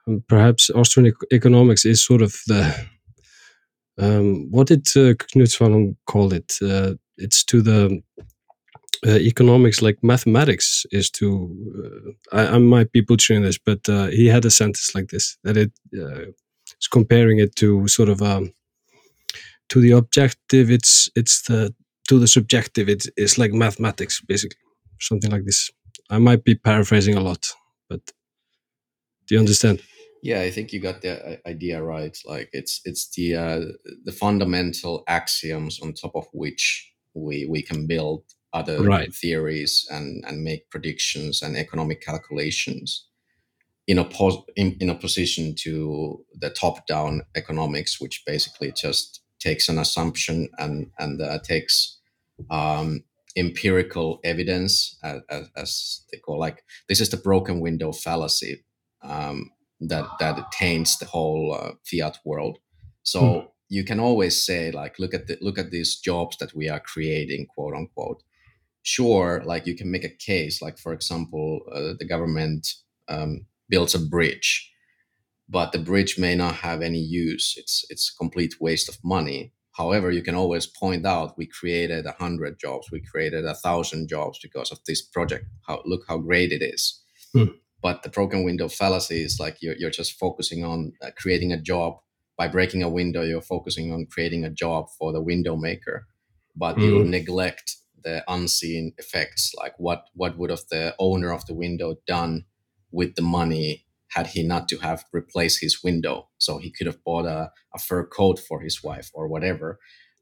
And perhaps Austrian ec- economics is sort of the um, what did uh, Knut Svanholm call it? Uh, it's to the uh, economics like mathematics is to. Uh, I, I might be butchering this, but uh, he had a sentence like this that it uh, comparing it to sort of um, to the objective. It's it's the to the subjective. It's it's like mathematics basically, something like this. I might be paraphrasing a lot, but do you understand? Yeah, I think you got the uh, idea right. Like it's it's the uh, the fundamental axioms on top of which we we can build other Right. theories and and make predictions and economic calculations in a pos- in, in opposition to the top down economics which basically just takes an assumption and and uh, takes um, empirical evidence as, as, as they call like this is the broken window fallacy um, that that taints the whole uh, fiat world so Hmm. you can always say like look at the look at these jobs that we are creating quote unquote sure like you can make a case like for example uh, the government um, builds a bridge but the bridge may not have any use. It's it's a complete waste of money. However you can always point out we created a hundred jobs we created a thousand jobs because of this project. How look how great it is. Hmm. but the broken window fallacy is like you're, you're just focusing on uh, creating a job. By breaking a window you're focusing on creating a job for the window maker. But you Hmm. neglect the unseen effects like what what would have the owner of the window done with the money had he not to have replaced his window. So he could have bought a, a fur coat for his wife or whatever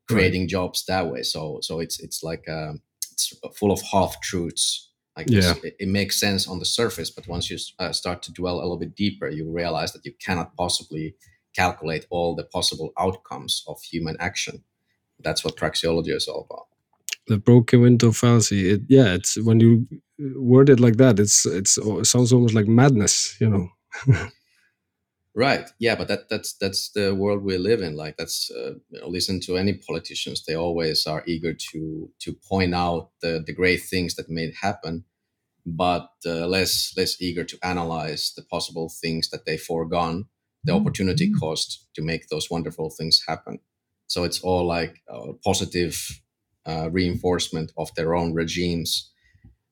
creating jobs that way. So so it's it's like um it's full of half truths like this- Yeah. it, it makes sense on the surface but once you uh, start to dwell a little bit deeper you realize that you cannot possibly calculate all the possible outcomes of human action. That's what praxeology is all about. The broken window fallacy. It, yeah, it's when you word it like that, it's it's it sounds almost like madness. You know. Right. Yeah, but that that's that's the world we live in. Like that's uh, you know, listen to any politicians. They always are eager to to point out the the great things that made happen, but uh, less less eager to analyze the possible things that they foregone, the opportunity cost to make those wonderful things happen. So it's all like uh, positive uh, reinforcement of their own regimes,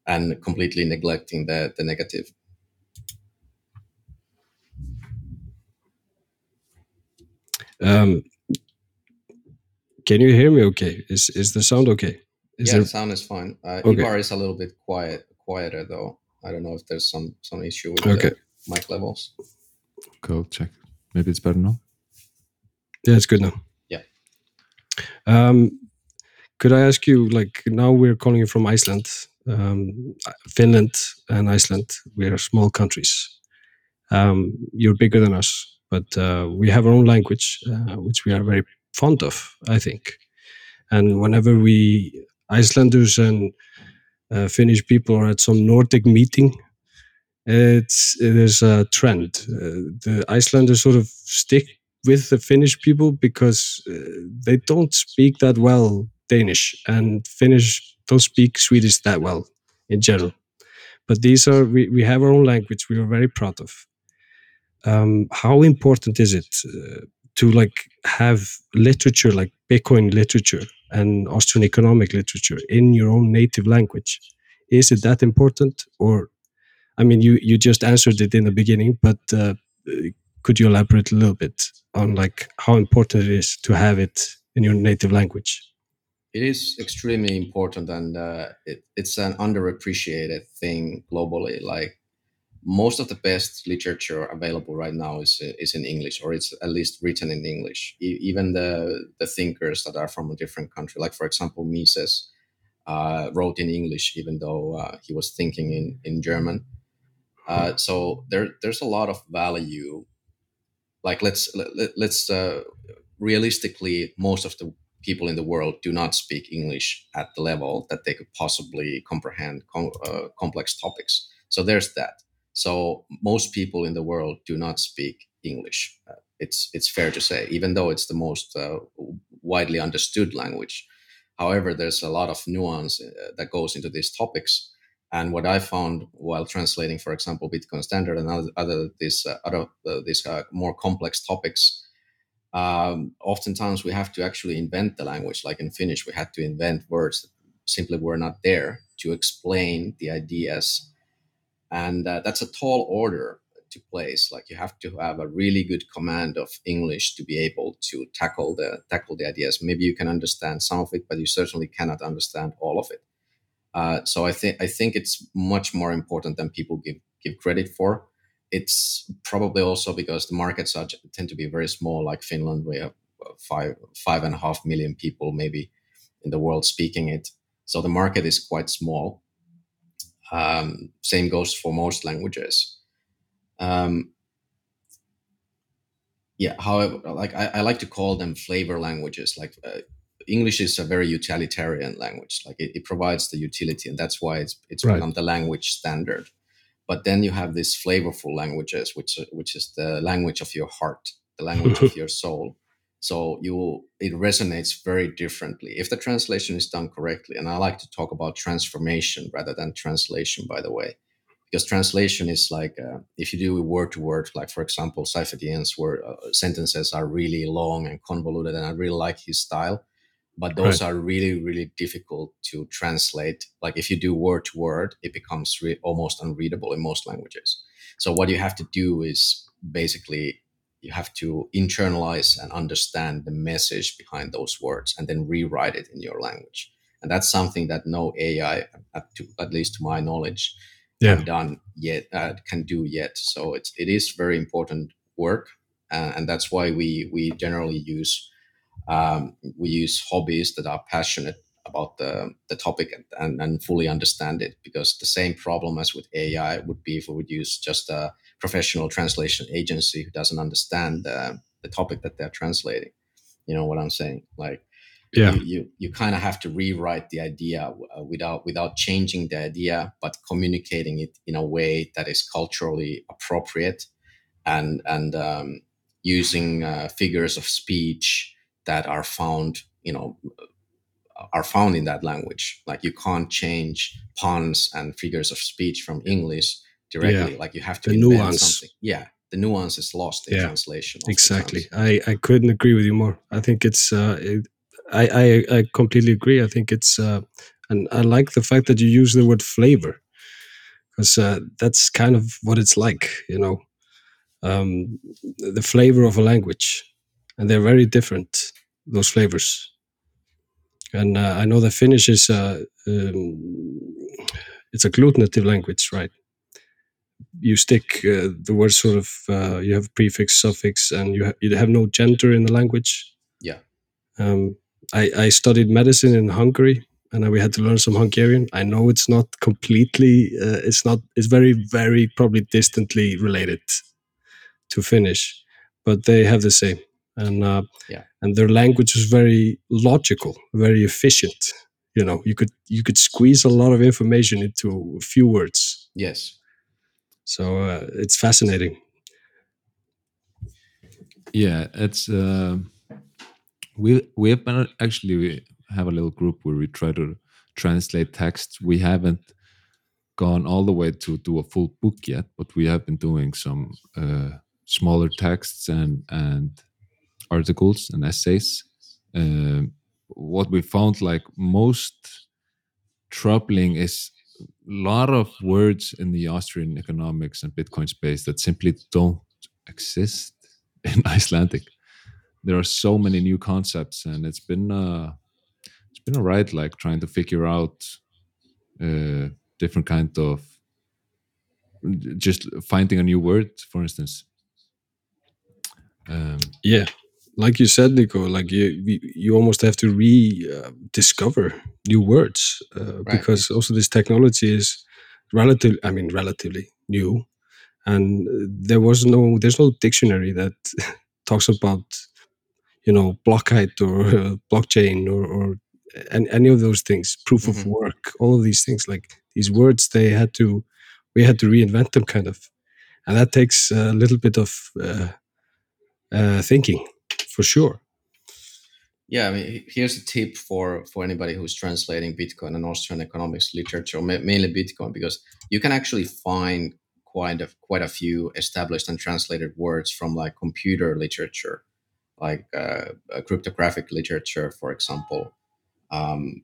and completely neglecting the the negative. Um, can you hear me? Okay. Is is the sound okay? Is yeah, there the sound is fine. Uh, Okay. Ivar is a little bit quiet, quieter though. I don't know if there's some some issue with Okay. the mic levels. Go check. Maybe it's better now. Yeah, it's good now. Yeah. Um, could I ask you, like, now we're calling you from Iceland, um, Finland and Iceland. We are small countries. Um, you're bigger than us, but uh, we have our own language, uh, which we are very fond of, I think. And whenever we Icelanders and uh, Finnish people are at some Nordic meeting, it's there's a trend. Uh, the Icelanders sort of stick with the Finnish people because uh, they don't speak that well Danish, and Finnish don't speak Swedish that well in general. But these are we, we have our own language we are very proud of. um, how important is it uh, to like have literature like Bitcoin literature and Austrian economic literature in your own native language? Is it that important, or I mean, you you just answered it in the beginning, but uh, could you elaborate a little bit on like how important it is to have it in your native language? It is extremely important, and uh, it, it's an underappreciated thing globally. Like most of the best literature available right now is is in English, or it's at least written in English. E- even the the thinkers that are from a different country, like for example Mises, uh, wrote in English, even though uh, he was thinking in in German. Uh, so there there's a lot of value. Like let's let, let's uh, realistically, most of the people in the world do not speak English at the level that they could possibly comprehend com- uh, complex topics. So there's that. So most people in the world do not speak English. Uh, it's it's fair to say, even though it's the most uh, widely understood language. However, there's a lot of nuance uh, that goes into these topics. And what I found while translating, for example, Bitcoin Standard and other, other these uh, other uh, these more complex topics, um, oftentimes we have to actually invent the language. Like in Finnish, we had to invent words that simply were not there to explain the ideas. And uh, that's a tall order to place. Like you have to have a really good command of english to be able to tackle the tackle the ideas. Maybe you can understand some of it but you certainly cannot understand all of it. Uh, so i think i think it's much more important than people give give credit for it's probably also because the markets are, tend to be very small like finland we have five five and a half million people maybe in the world speaking it so the market is quite small um, same goes for most languages. Um, yeah, however, like I, I, like to call them flavor languages. Like uh, English is a very utilitarian language. Like it, it, provides the utility, and that's why it's it's right. become the language standard. But then you have these flavorful languages, which which is the language of your heart, the [laughs] language of your soul. So you it resonates very differently if the translation is done correctly. And I like to talk about transformation rather than translation, by the way, because translation is like uh, if you do word to word, like for example, Saifedean's word uh, sentences are really long and convoluted, and I really like his style. But those right. are really, really difficult to translate. Like if you do word to word, it becomes re- almost unreadable in most languages. So what you have to do is basically you have to internalize and understand the message behind those words and then rewrite it in your language and that's something that no ai at, to, at least to my knowledge yeah. can done yet uh, can do yet so it's it is very important work uh, and that's why we we generally use um, we use hobbies that are passionate about the, the topic and, and, and fully understand it because the same problem as with ai would be if we would use just a professional translation agency who doesn't understand the, the topic that they're translating. You know what I'm saying? Like, yeah, you you, you kind of have to rewrite the idea uh, without without changing the idea, but communicating it in a way that is culturally appropriate, and and um, using uh, figures of speech that are found, you know, are found in that language. Like you can't change puns and figures of speech from English directly. Yeah. Like you have to the nuance. Something. Yeah, the nuance is lost in yeah, translation. Exactly. I I couldn't agree with you more. I think it's uh, it, I, I I completely agree. I think it's uh, and I like the fact that you use the word flavor because uh, that's kind of what it's like. You know, um, the flavor of a language, and they're very different. Those flavors. And uh, I know that Finnish is uh, um, it's a agglutinative language, right? you stick uh, the word sort of uh, you have prefix suffix and you, ha you have no gender in the language yeah um, I, I studied medicine in hungary and we had to learn some hungarian i know it's not completely uh, it's not it's very very probably distantly related to finnish but they have the same and uh, yeah and their language is very logical very efficient you know you could you could squeeze a lot of information into a few words yes so uh, it's fascinating. Yeah, it's uh, we we have been actually we have a little group where we try to translate text. We haven't gone all the way to do a full book yet, but we have been doing some uh, smaller texts and and articles and essays. Um, what we found like most troubling is a lot of words in the Austrian economics and Bitcoin space that simply don't exist [laughs] in Icelandic. There are so many new concepts, and it's been uh, it's been a ride, like trying to figure out uh, different kind of just finding a new word, for instance. Um, Yeah, like you said, Niko, like you you, almost have to rediscover new words uh, because also this technology is relative. I mean, relatively new, and uh, there was no there's no dictionary that [laughs] talks about you know block height or uh, blockchain or, or an- any of those things proof of Mhm. work all of these things like these words they had to we had to reinvent them kind of and that takes a little bit of uh, uh, thinking for sure Yeah, I mean, here's a tip for for anybody who's translating Bitcoin and Austrian economics literature, mainly Bitcoin, because you can actually find quite a quite a few established and translated words from like computer literature, like uh, cryptographic literature, for example, um,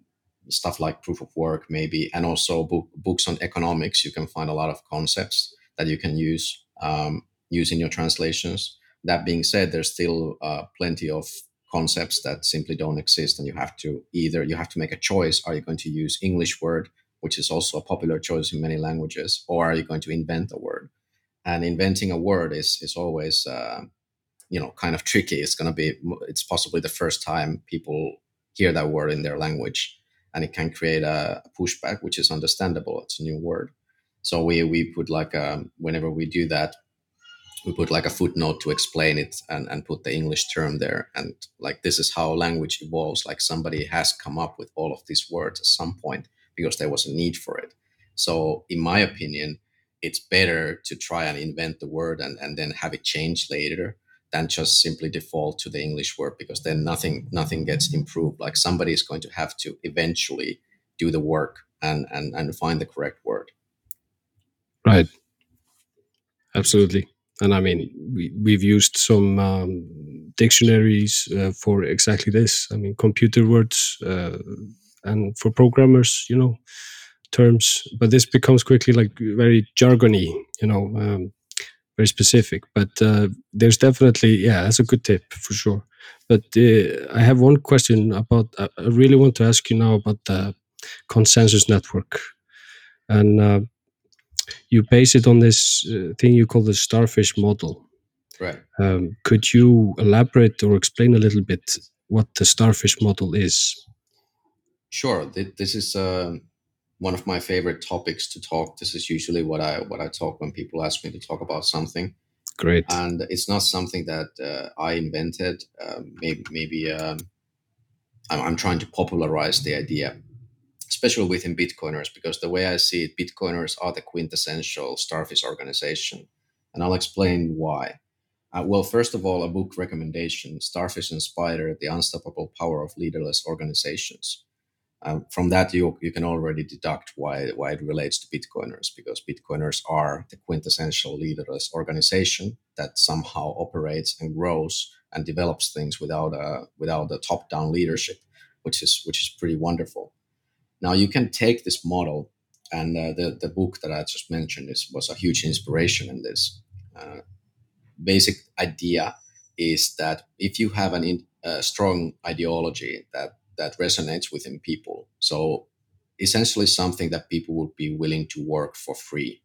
stuff like proof of work, maybe, and also book, books on economics. You can find a lot of concepts that you can use um, use in your translations. That being said, there's still uh, plenty of concepts that simply don't exist and you have to either you have to make a choice. Are you going to use english word which is also a popular choice in many languages or are you going to invent a word? And inventing a word is is always uh, you know kind of tricky. It's going to be it's possibly the first time people hear that word in their language and it can create a, a pushback which is understandable. It's a new word. So we we put like um, whenever we do that we put like a footnote to explain it and, and put the english term there. And like this is how language evolves. Like somebody has come up with all of these words at some point because there was a need for it. So in my opinion it's better to try and invent the word and, and then have it changed later than just simply default to the english word because then nothing nothing gets improved. Like somebody is going to have to eventually do the work and and, and find the correct word. Right. Absolutely and i mean we, we've used some um, dictionaries uh, for exactly this. I mean computer words uh, and for programmers you know terms. But this becomes quickly like very jargony you know um, very specific. But uh, there's definitely yeah that's a good tip for sure. But uh, i have one question about i I really want to ask you now about the Konsensus Network. And uh, you base it on this uh, thing you call the starfish model right um, could you elaborate or explain a little bit what the starfish model is Sure. Th- This is um one of my favorite topics to talk. This is usually what I what I talk when people ask me to talk about something, great and it's not something that uh, I invented. Um, maybe maybe um, I'm, I'm trying to popularize the idea, especially within Bitcoiners, because the way I see it, Bitcoiners are the quintessential starfish organization, and I'll explain why. Uh, well, first of all, a book recommendation: Starfish and Spider: The Unstoppable Power of Leaderless Organizations. Um, from that, you you can already deduct why why it relates to Bitcoiners because Bitcoiners are the quintessential leaderless organization that somehow operates and grows and develops things without a without a top down leadership, which is which is pretty wonderful. Now you can take this model, and uh, the the book that I just mentioned is was a huge inspiration in this. Uh, basic idea is that if you have an in, a strong ideology that that resonates within people, so essentially something that people would be willing to work for free,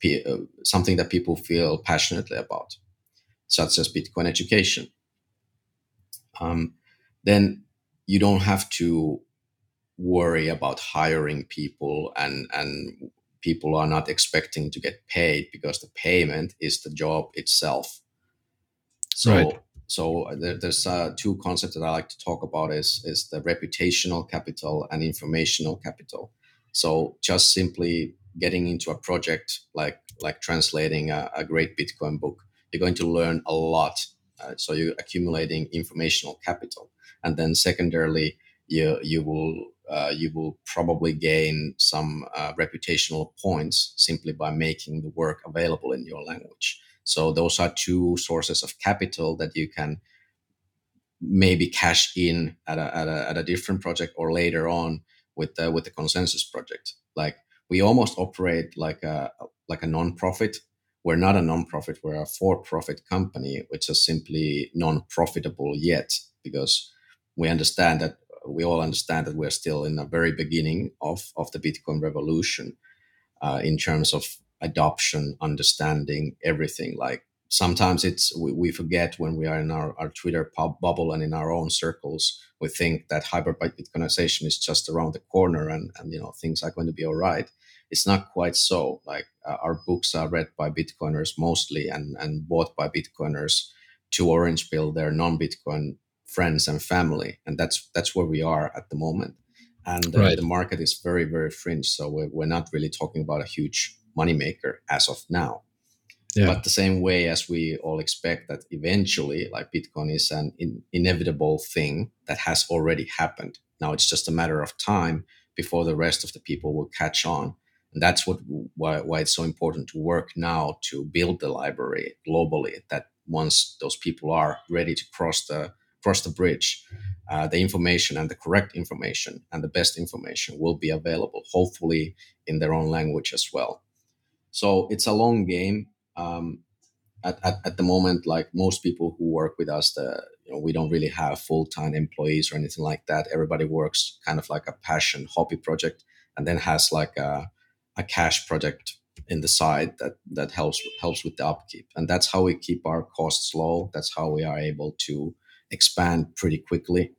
P- uh, something that people feel passionately about, such as Bitcoin education, um, then you don't have to worry about hiring people and and people are not expecting to get paid because the payment is the job itself. So Right. so there, there's uh, two concepts that i like to talk about is is the reputational capital and informational capital. So just simply getting into a project like like translating a, a great bitcoin book you're going to learn a lot. Uh, so you're accumulating informational capital. And then secondarily you you will uh, you will probably gain some uh, reputational points simply by making the work available in your language. So those are two sources of capital that you can maybe cash in at a, at a, at a different project or later on with the, with the Konsensus project. Like we almost operate like a like a non-profit. We're not a non-profit. We're a for-profit company, which is simply non-profitable yet because we understand that we all understand that we're still in the very beginning of of the Bitcoin revolution uh, in terms of adoption, understanding everything. Like sometimes it's we, we forget when we are in our, our Twitter pub bubble and in our own circles, we think that hyperbyte Bitcoinization is just around the corner and, and you know things are going to be all right. It's not quite so. Like uh, our books are read by Bitcoiners mostly and, and bought by Bitcoiners to orange pill their non-Bitcoin friends and family. And that's that's where we are at the moment. And uh, Right. the market is very, very fringe. So we're, we're not really talking about a huge moneymaker as of now. Yeah. But the same way as we all expect that eventually, like Bitcoin is an in, inevitable thing that has already happened. Now it's just a matter of time before the rest of the people will catch on. And that's what why, why it's so important to work now to build the library globally. That once those people are ready to cross the cross the bridge, uh, the information and the correct information and the best information will be available, hopefully in their own language as well. So it's a long game. Um, at, at, at the moment, like most people who work with us, the you know we don't really have full time employees or anything like that. Everybody works kind of like a passion hobby project, and then has like a, a cash project in the side that that helps helps with the upkeep. And that's how we keep our costs low. That's how we are able to expand pretty quickly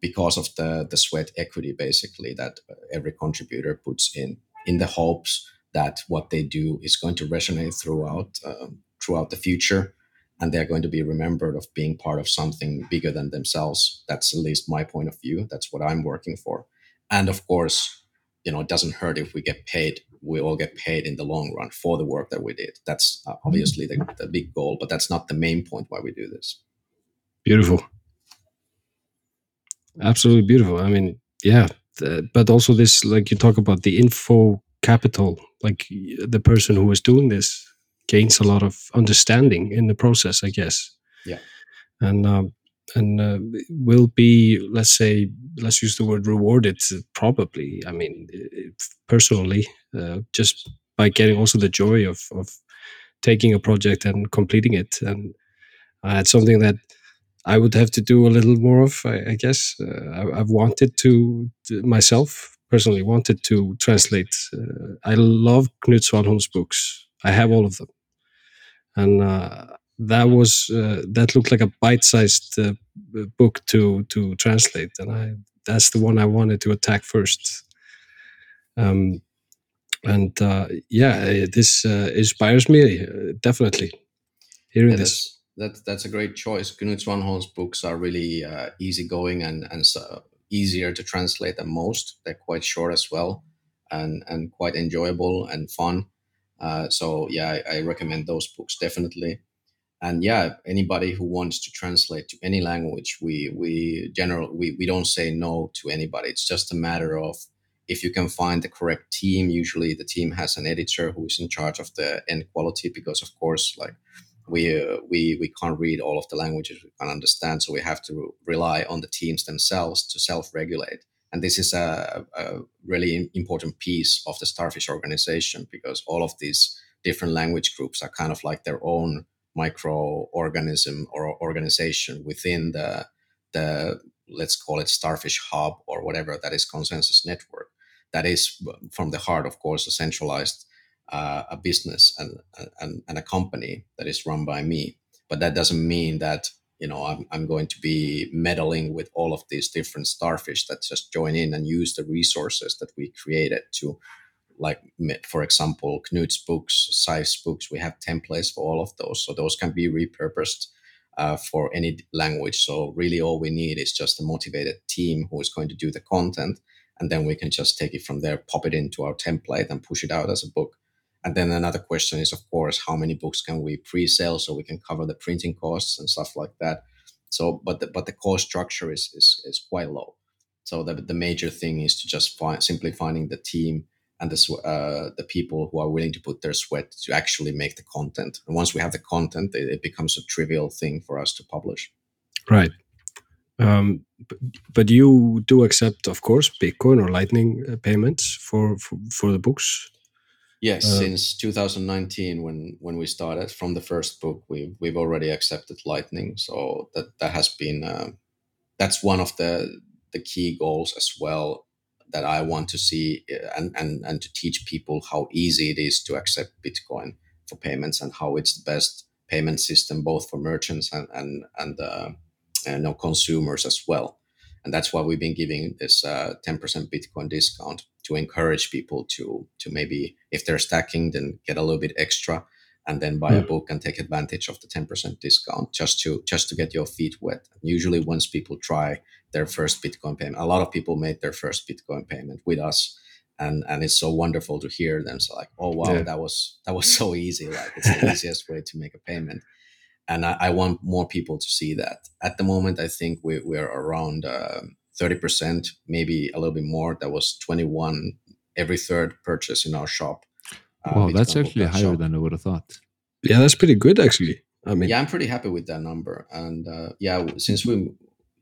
because of the the sweat equity basically that every contributor puts in in the hopes that what they do is going to resonate throughout um, throughout the future and they're going to be remembered of being part of something bigger than themselves. That's at least my point of view. That's what i'm working for. And of course you know it doesn't hurt if we get paid we all get paid in the long run for the work that we did. That's uh, obviously the, the big goal but that's not the main point why we do this Beautiful. Absolutely beautiful. I mean, yeah, but also this, like you talk about the info capital, like the person who is doing this gains a lot of understanding in the process, I guess. Yeah. And um, and uh, will be, let's say, let's use the word rewarded. Probably, I mean, personally, uh, just by getting also the joy of of taking a project and completing it, and uh, it's something that I would have to do a little more of, I, I guess. Uh, I, I've wanted to, to myself personally wanted to translate. Uh, I love Knut Svanholm's books. I have all of them, and uh, that was uh, that looked like a bite-sized uh, book to to translate, and I that's the one I wanted to attack first. Um, and uh, yeah, this uh, inspires me definitely. Hearing Yeah, this, that's, that's a great choice. Knut Svanholm's books are really uh, easygoing and, and so easier to translate than most. They're quite short as well and, and quite enjoyable and fun. Uh, so, yeah, I, I recommend those books definitely. And yeah, anybody who wants to translate to any language, we we general we, we don't say no to anybody. It's just a matter of if you can find the correct team. Usually, the team has an editor who is in charge of the end quality because, of course, like we uh, we we can't read all of the languages we can't understand so we have to rely on the teams themselves to self-regulate. And this is a, a really important piece of the starfish organization because all of these different language groups are kind of like their own microorganism or organization within the the let's call it starfish hub or whatever that is Konsensus Network. That is from the heart of course a centralized uh, a business and, and and a company that is run by me. But that doesn't mean that you know I'm I'm going to be meddling with all of these different starfish that just join in and use the resources that we created to, like for example, Knut's books, Sife's books. We have templates for all of those, so those can be repurposed. Uh, for any language. So, really, all we need is just a motivated team who is going to do the content, and then we can just take it from there, pop it into our template, and push it out as a book. And then another question is, of course, how many books can we pre-sell so we can cover the printing costs and stuff like that. So, but the, but the cost structure is, is is quite low. So the the major thing is to just find simply finding the team and the uh, the people who are willing to put their sweat to actually make the content. And once we have the content, it, it becomes a trivial thing for us to publish. Right. Um, but, but you do accept, of course, Bitcoin or Lightning uh, payments for, for for the books. Yes, Uh, since 2019, when when we started from the first book, we we've already accepted Lightning. So that that has been uh, that's one of the the key goals as well that I want to see uh, and and and to teach people how easy it is to accept Bitcoin for payments and how it's the best payment system both for merchants and and and uh, and know, consumers as well. And that's why we've been giving this uh, 10% Bitcoin discount to encourage people to to maybe if they're stacking, then get a little bit extra, and then buy a Mm. book and take advantage of the 10% discount just to just to get your feet wet. Usually, once people try their first Bitcoin payment, a lot of people made their first Bitcoin payment with us. And, and it's so wonderful to hear them so like oh wow Yeah. that was that was so easy [laughs] like it's the easiest way to make a payment and I, I want more people to see that. At the moment, I think we, we're around um, thirty percent, maybe a little bit more. That was twenty one every third purchase in our shop. uh, wow, that's actually Book higher shop. than I would have thought. Yeah, that's pretty good actually. I mean, Yeah, I'm pretty happy with that number. And uh, yeah, since we,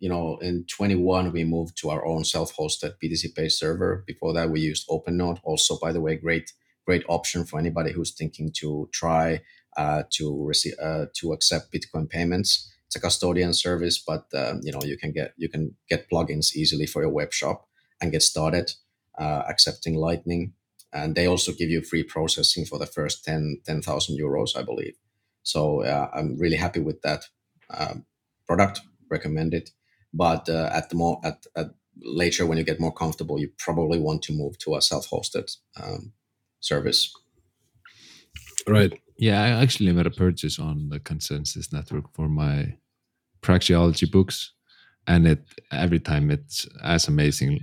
you know, in 21 we moved to our own self-hosted BTCPay server. Before that, we used OpenNode. Also, by the way, great great option for anybody who's thinking to try uh, to receive uh, to accept Bitcoin payments. It's a custodian service, but um, you know you can get you can get plugins easily for your web shop and get started uh, accepting Lightning. And they also give you free processing for the first 10 10,000 euros, I believe. So uh, I'm really happy with that um, product. Recommend it. But uh, at the more at, at later when you get more comfortable, you probably want to move to a self-hosted um, service. right. Yeah, I actually made a purchase on the Konsensus Network for my praxeology books, and it every time it's as amazing.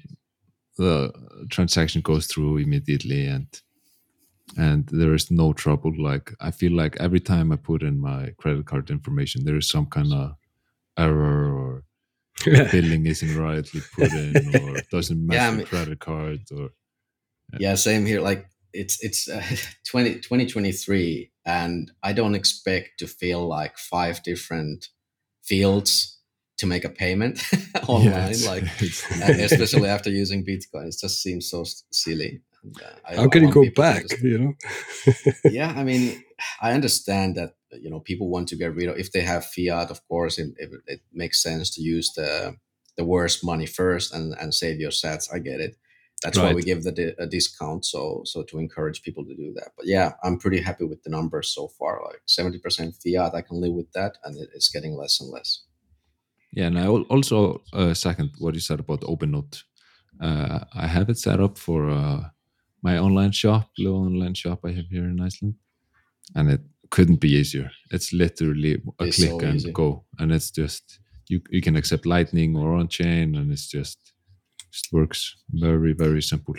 The transaction goes through immediately, and and there is no trouble. Like I feel like every time I put in my credit card information, there is some kind of error or [laughs] billing isn't rightly put in or doesn't match Yeah, I the mean- credit card or Yeah, same here. Like it's it's uh, [laughs] 20, 2023 and I don't expect to fill like five different fields to make a payment [laughs] online. Yeah, like [laughs] it's- [laughs] especially after using Bitcoin, it just seems so silly. And, uh, I- How I can you go back? understand- You know. yeah, I mean, I understand that you know people want to get rid of if they have fiat. Of course, it, it, it makes sense to use the the worst money first and and save your sats. I get it. That's why we give the di- a discount, so so to encourage people to do that. But yeah, I'm pretty happy with the numbers so far. Like seventy percent fiat, I can live with that, and it, it's getting less and less. Yeah, and I al- also uh, second what you said about OpenNode. Uh, I have it set up for uh, my online shop, little online shop I have here in Iceland, and it couldn't be easier. It's literally a It's click so and easy. go, and it's just you you can accept Lightning or on chain, and it's just just works very very simple.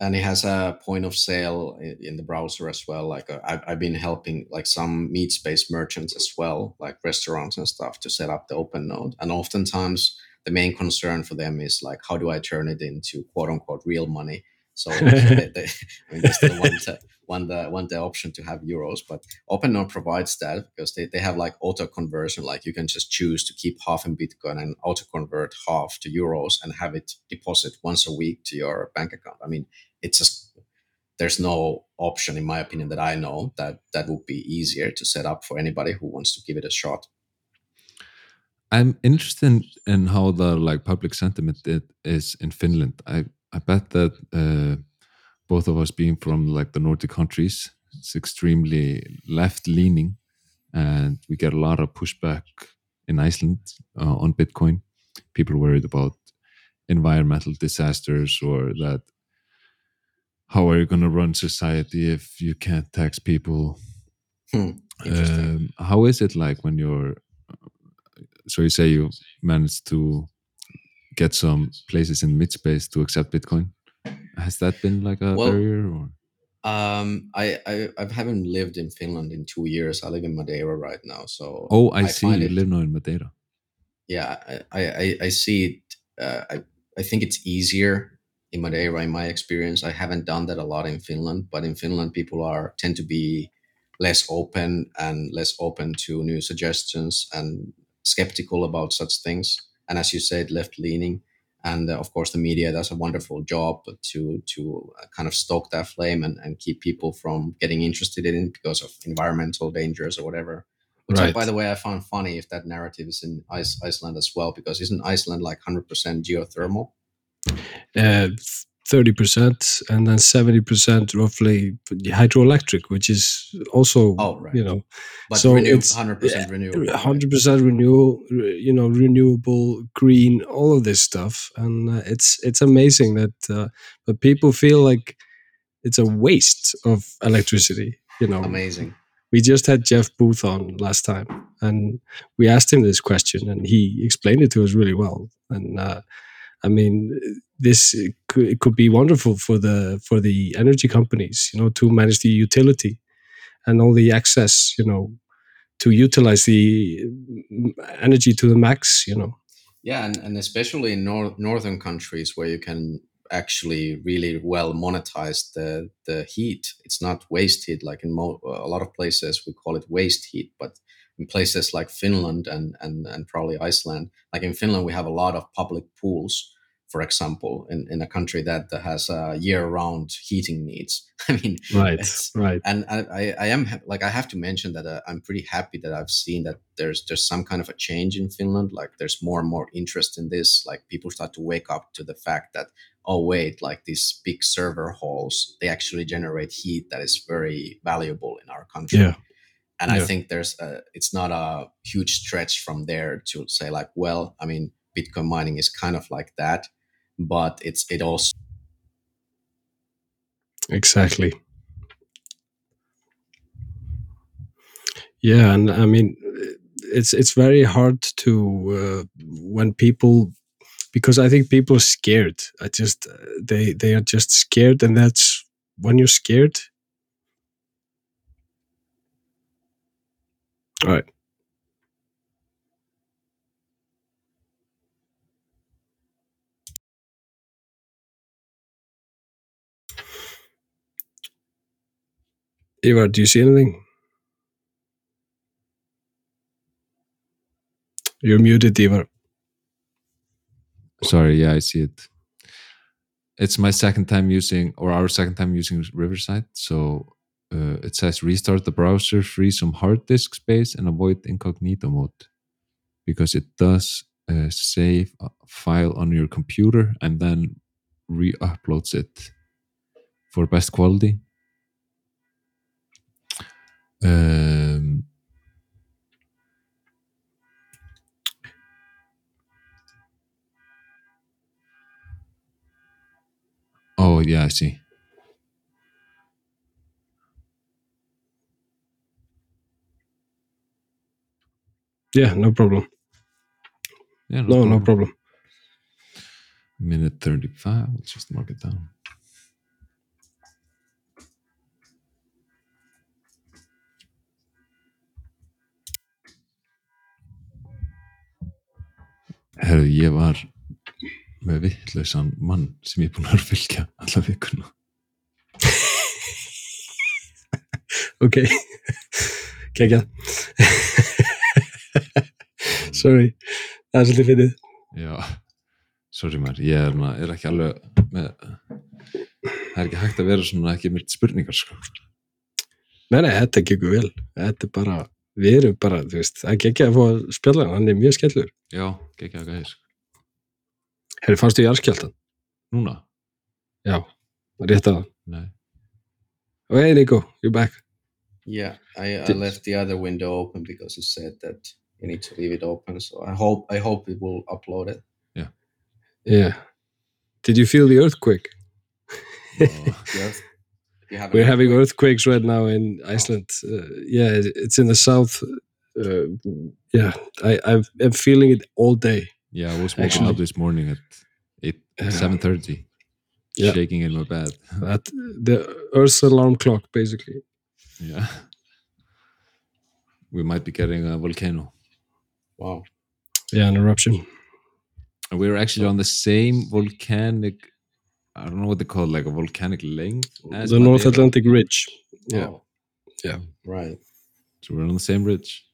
and it has a point of sale in the browser as well like uh, I've, I've been helping like some meat space merchants as well like restaurants and stuff to set up the open node and oftentimes the main concern for them is like how do i turn it into quote unquote real money so they, they, [laughs] I mean, they still want, to, want, the, want the option to have euros but OpenNode provides that because they, they have like auto conversion. Like you can just choose to keep half in bitcoin and auto convert half to euros and have it deposit once a week to your bank account. I mean it's just there's no option in my opinion that i know that that would be easier to set up for anybody who wants to give it a shot. I'm interested in how the like public sentiment it is in Finland. I I bet that uh, both of us being from like the Nordic countries, it's extremely left leaning, and we get a lot of pushback in Iceland uh, on Bitcoin. People worried about environmental disasters or that how are you going to run society if you can't tax people? Interesting. Um, how is it like when you're so you say you managed to get some places in meatspace to accept bitcoin has that been like a Well, barrier or um I, I i haven't lived in finland in two years i live in madeira right now so oh i, see find you it- live now in madeira yeah i i i, I see it uh, i i think it's easier in Madeira, in my experience, I haven't done that a lot in Finland. But in Finland, people are tend to be less open and less open to new suggestions and skeptical about such things. And as you said, left leaning. And uh, of course, the media does a wonderful job to to uh, kind of stoke that flame and, and keep people from getting interested in it because of environmental dangers or whatever. Which, I, by the way, I found funny if that narrative is in Iceland as well, because isn't Iceland like 100% geothermal? Uh, 30% and then 70% roughly hydroelectric, which is also, Oh, right. you know, But So renew, it's- 100% renewable. 100% renewable you know, renewable, green, all of this stuff. And uh, it's, it's amazing that, uh, but people feel like it's a waste of electricity, you know. Amazing. we just had Jeff Booth on last time, and we asked him this question, and he explained it to us really well. And uh, I mean, this could, it could be wonderful for the for the energy companies, you know, to manage the utility and all the access, you know, to utilize the mm, energy to the max, you know. Yeah, and, and especially in nor- northern countries where you can actually really well monetize the the heat. It's not waste heat like in mo- a lot of places we call it waste heat, but in places like Finland and and and probably Iceland, like in Finland we have a lot of public pools, for example, in, in a country that has uh, year-round heating needs. [laughs] I mean, Right, right. and I, I, I am like I have to mention that uh, I'm pretty happy that I've seen that there's there's some kind of a change in Finland. Like there's more and more interest in this. Like people start to wake up to the fact that oh wait, like these big server halls they actually generate heat that is very valuable in our country. Yeah. And I think there's a, it's not a huge stretch from there to say like well I mean Bitcoin mining is kind of like that, but it's it also Exactly. Yeah, and I mean, it's it's very hard to uh, when people because I think people are scared. I just they they are just scared, and that's when you're scared. All right. Ivar, do you see anything? You're muted, Ivar. Sorry, yeah, I see it. It's my second time using, or our second time using Riverside. So uh, it says restart the browser, free some hard disk space, and avoid incognito mode because it does uh, save a file on your computer and then re-uploads it for best quality. Um, oh yeah, I see. Yeah, no problem. Yeah, No, no problem. Minute thirty-five. Let's just mark it down. Herðu, ég var með vittlausan mann sem ég er búin að fylgja alla vikuna. [laughs] Ok. Kekja. Sorry. Það er svolítið fyrir. Já, sorry maður, ég er, na- er ekki alveg með, það er ekki hægt að vera svona ekki með spurningar, sko. Nei, nei, þetta gekkur vel. Þetta er bara, við erum bara, þú veist, það gekkja að fá að spjalla hann, er mjög skellur. Já, ekki að gæðis. Herri, fannst þú jarðskjáltan? Núna? Já, rétt að. Nei. Oh, hey, Nico, you're back. Yeah, I, I left the other window open because it said that you need to leave it open. So I hope I hope it will upload it. Yeah. Yeah. Did you feel the earthquake? Og, [laughs] Yes. We're having earthquakes right now in Iceland. Uh, yeah, it's in the south. Uh, yeah, I, I've, I'm feeling it all day. yeah, I was waking Actually- up this morning at 8, Yeah. 7.30, Yeah. shaking in my bed. [laughs] That the Earth's alarm clock, basically. Yeah. We might be getting a volcano. Wow. Yeah, an eruption. And we're actually on the same volcanic I don't know what they call it, like a volcanic lake. as the North Madeira. Atlantic Ridge. Yeah. Oh, Yeah. right. So we're on the same ridge.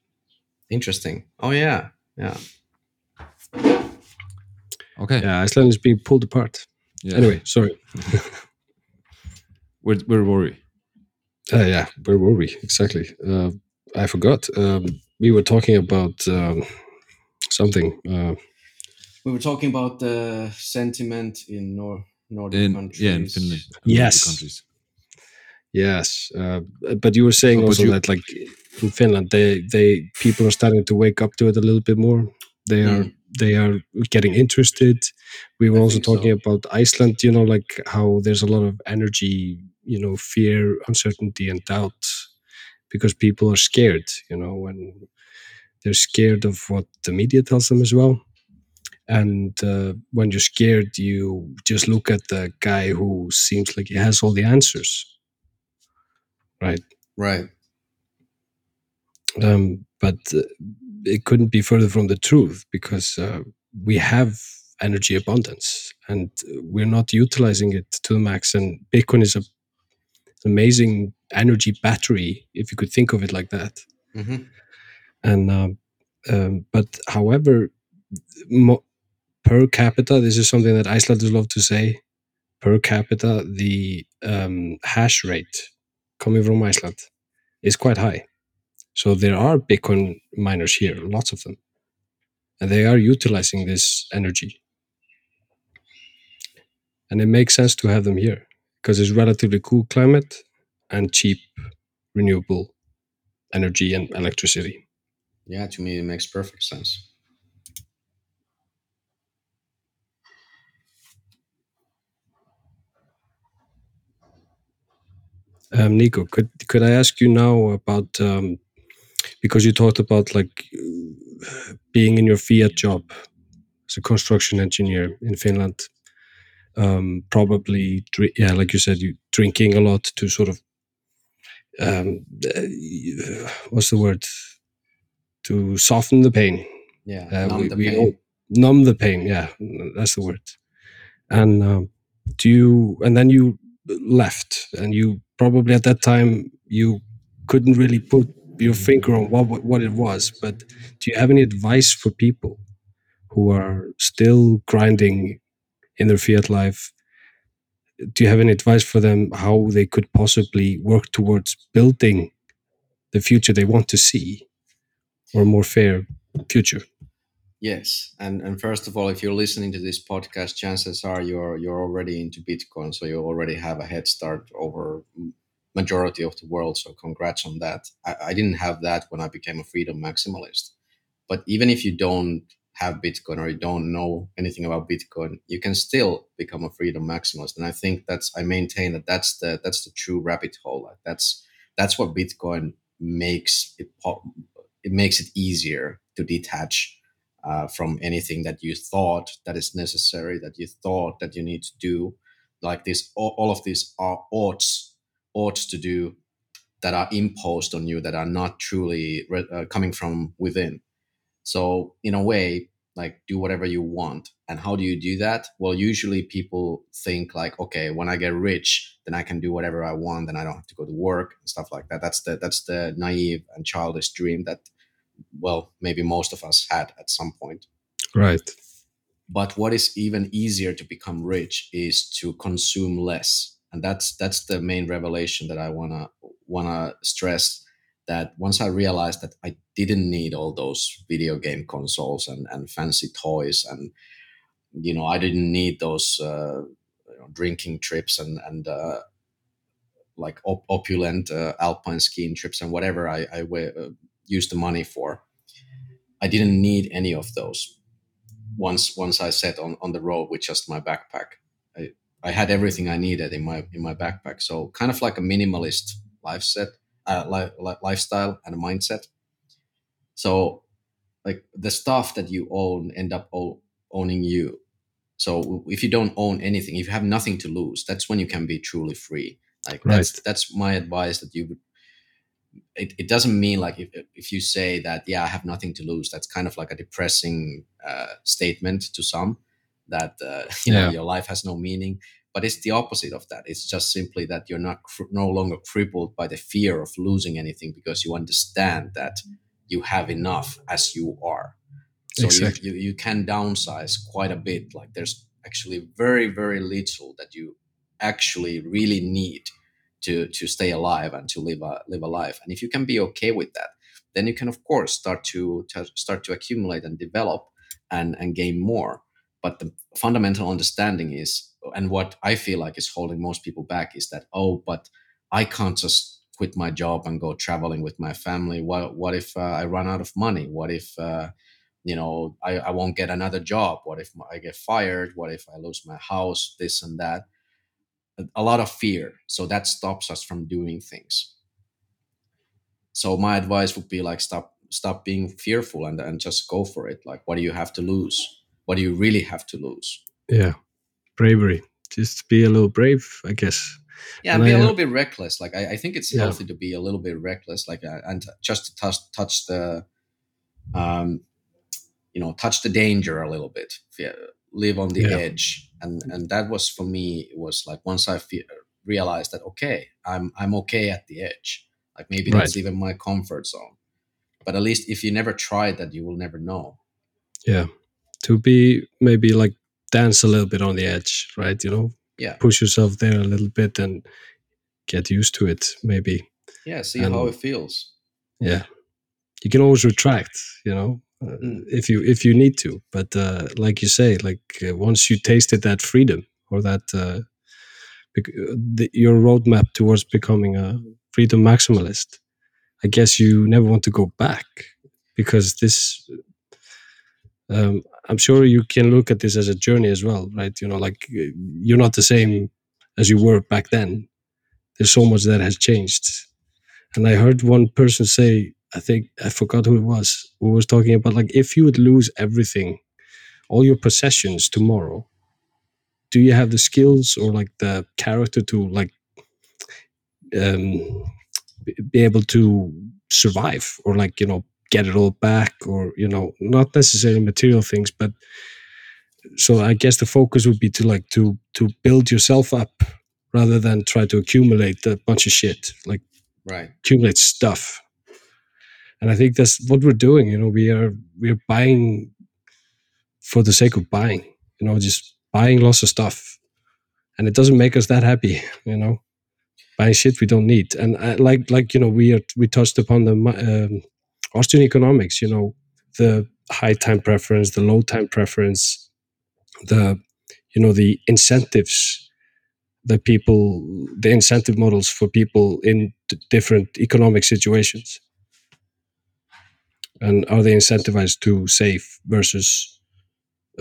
Interesting. Oh yeah, yeah. Okay. Yeah, Iceland is being pulled apart. Yeah. Anyway, sorry. where [laughs] where were we? Uh, yeah, where were we exactly? Uh, I forgot. Um, we were talking about um, something. Uh, We were talking about the sentiment in Nor- Nordic In countries. yeah, in Finland. Yes. Countries. yes, uh, but you were saying Oh, also you- that, like in Finland, they they people are starting to wake up to it a little bit more. They are Mm. they are getting interested. We were I also think so. talking about Iceland. You know, like how there's a lot of energy. You know, fear, uncertainty, and doubt because people are scared. You know, when they're scared of what the media tells them as well. And uh, when you're scared, you just look at the guy who seems like he has all the answers, right? Right. Um, but uh, it couldn't be further from the truth because uh, we have energy abundance and we're not utilizing it to the max. And Bitcoin is a amazing energy battery, if you could think of it like that. hmm and um, um, but however mo- per capita this is something that icelanders love to say per capita the um, hash rate coming from iceland is quite high. So there are bitcoin miners here lots of them and they are utilizing this energy. And it makes sense to have them here because it's relatively cool climate and cheap renewable energy and electricity Yeah, to me it makes perfect sense. Um, Niko, could could I ask you now about um, because you talked about like being in your fiat job as a construction engineer in Finland, um, probably yeah, like you said, you drinking a lot to sort of um, uh, what's the word to soften the pain. Yeah. Uh, numb we, the pain. numb the pain. Yeah, that's the word. And um, do you? And then you left, and you probably at that time you couldn't really put your finger on what- what it was. But do you have any advice for people who are still grinding in their fiat life? Do you have any advice for them how they could possibly work towards building the future they want to see, or a more fair future? Yes, and and first of all, if you're listening to this podcast, chances are you're you're already into Bitcoin, so you already have a head start over majority of the world. So congrats on that. I, I didn't have that when I became a freedom maximalist, but even if you don't have Bitcoin or you don't know anything about Bitcoin, you can still become a freedom maximalist. And I think that's I maintain that that's the that's the true rabbit hole. Like that's that's what Bitcoin makes it it makes it easier to detach uh, from anything that you thought that is necessary, that you thought that you need to do, like this, all, all of these are oughts, oughts to do that are imposed on you that are not truly re- uh, coming from within. So in a way, like do whatever you want. And how do you do that? Well, usually people think like, okay, when I get rich, then I can do whatever I want, then I don't have to go to work and stuff like that. That's the that's the naive and childish dream that well, maybe most of us had at some point. Right. But what is even easier to become rich is to consume less. And that's that's the main revelation that I wanna wanna stress that once I realized that I didn't need all those video game consoles and, and fancy toys and you know I didn't need those uh, drinking trips and and uh, like op- opulent uh, alpine skiing trips and whatever I, I wa- uh, used the money for. I didn't need any of those. Once once I set on, on the road with just my backpack, I, I had everything I needed in my in my backpack. So kind of like a minimalist life set, uh, li- li- lifestyle and a mindset. So like the stuff that you own end up o- owning you. So if you don't own anything, if you have nothing to lose, that's when you can be truly free. Like that's Right. that's my advice that you would it, it doesn't mean like if, if you say that yeah i have nothing to lose that's kind of like a depressing uh, statement to some that uh, [laughs] you know Yeah. your life has no meaning but it's the opposite of that. It's just simply that you're not cr- no longer crippled by the fear of losing anything because you understand that you have enough as you are. So Exactly. you, you, you can downsize quite a bit. Like there's actually very very little that you actually really need to to stay alive and to live a live a life. And if you can be okay with that then you can of course start to, to start to accumulate and develop and and gain more. But the fundamental understanding is and what i feel like is holding most people back is that oh but i can't just quit my job and go traveling with my family. What what if uh, i run out of money? What if uh, you know I, I won't get another job? What if i get fired? What if i lose my house? This and that. A, lot of fear. So that stops us from doing things. So my advice would be like stop stop being fearful and, and just go for it. Like what do you have to lose? What do you really have to lose? Yeah. Bravery. Just be a little brave, I guess. yeah And be I, a uh, little bit reckless like i, I think it's Yeah. healthy to be a little bit reckless like uh, and t- just to touch touch the um you know touch the danger a little bit yeah, live on the Yeah. edge and and that was for me it was like once i fe- realized that okay i'm i'm okay at the edge like maybe Right. that's even my comfort zone but at least if you never try that you will never know Yeah. To be maybe like dance a little bit on the edge, right? You know, yeah push yourself there a little bit and get used to it, maybe. yeah see how it feels Yeah. You can always retract, you know, uh, Mm. if you if you need to. But uh, like you say, like uh, once you tasted that freedom or that uh, bec- uh, the, your roadmap towards becoming a freedom maximalist, I guess you never want to go back because this. Um, I'm sure you can look at this as a journey as well, right? You know, like uh, you're not the same as you were back then. There's so much that has changed. And I heard one person say, I think I forgot who it was, who was talking about like if you would lose everything, all your possessions tomorrow, do you have the skills or like the character to like um be- be able to survive or like you know get it all back or you know not necessarily material things but so i guess the focus would be to like to to build yourself up rather than try to accumulate a bunch of shit like right. accumulate stuff. And i think that's what we're doing you know we are we're buying for the sake of buying you know just buying lots of stuff. And it doesn't make us that happy [laughs] you know. Buying shit we don't need. And I, like like you know we are we touched upon the um, austrian economics you know the high time preference the low time preference the you know the incentives that people the incentive models for people in different economic situations. And are they incentivized to save versus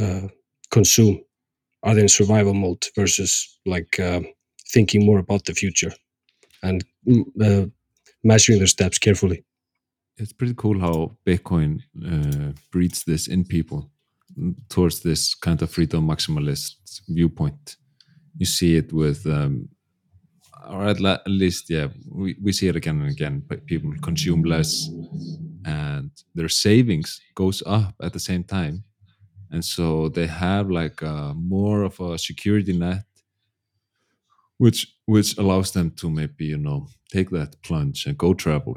uh, consume? Are they in survival mode versus like um thinking more about the future and mm, uh, measuring their steps carefully it's pretty cool how Bitcoin uh, breeds this in people mm, towards this kind of freedom maximalist viewpoint. You see it with, um, or at, la- at least, yeah, we, we see it again and again. But people consume less, and their savings goes up at the same time, and so they have like uh more of a security net, which which allows them to maybe you know take that plunge and go travel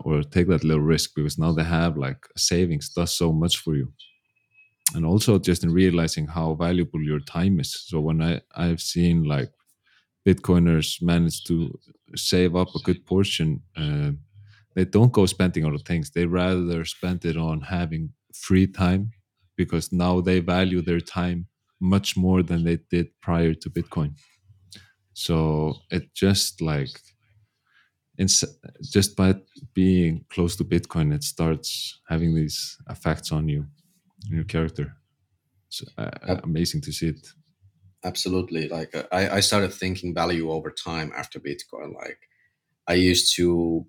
or take that little risk because now they have like savings. Does so much for you. And also just in realizing how valuable your time is. So when i i've seen like bitcoiners manage to save up a good portion uh, they don't go spending on things. They rather spend it on having free time because now they value their time much more than they did prior to bitcoin. So it just like ins- just by being close to bitcoin it starts having these effects on you your character. It's uh, amazing to see it. Absolutely. Like uh, I, I started thinking value over time after bitcoin. Like i used to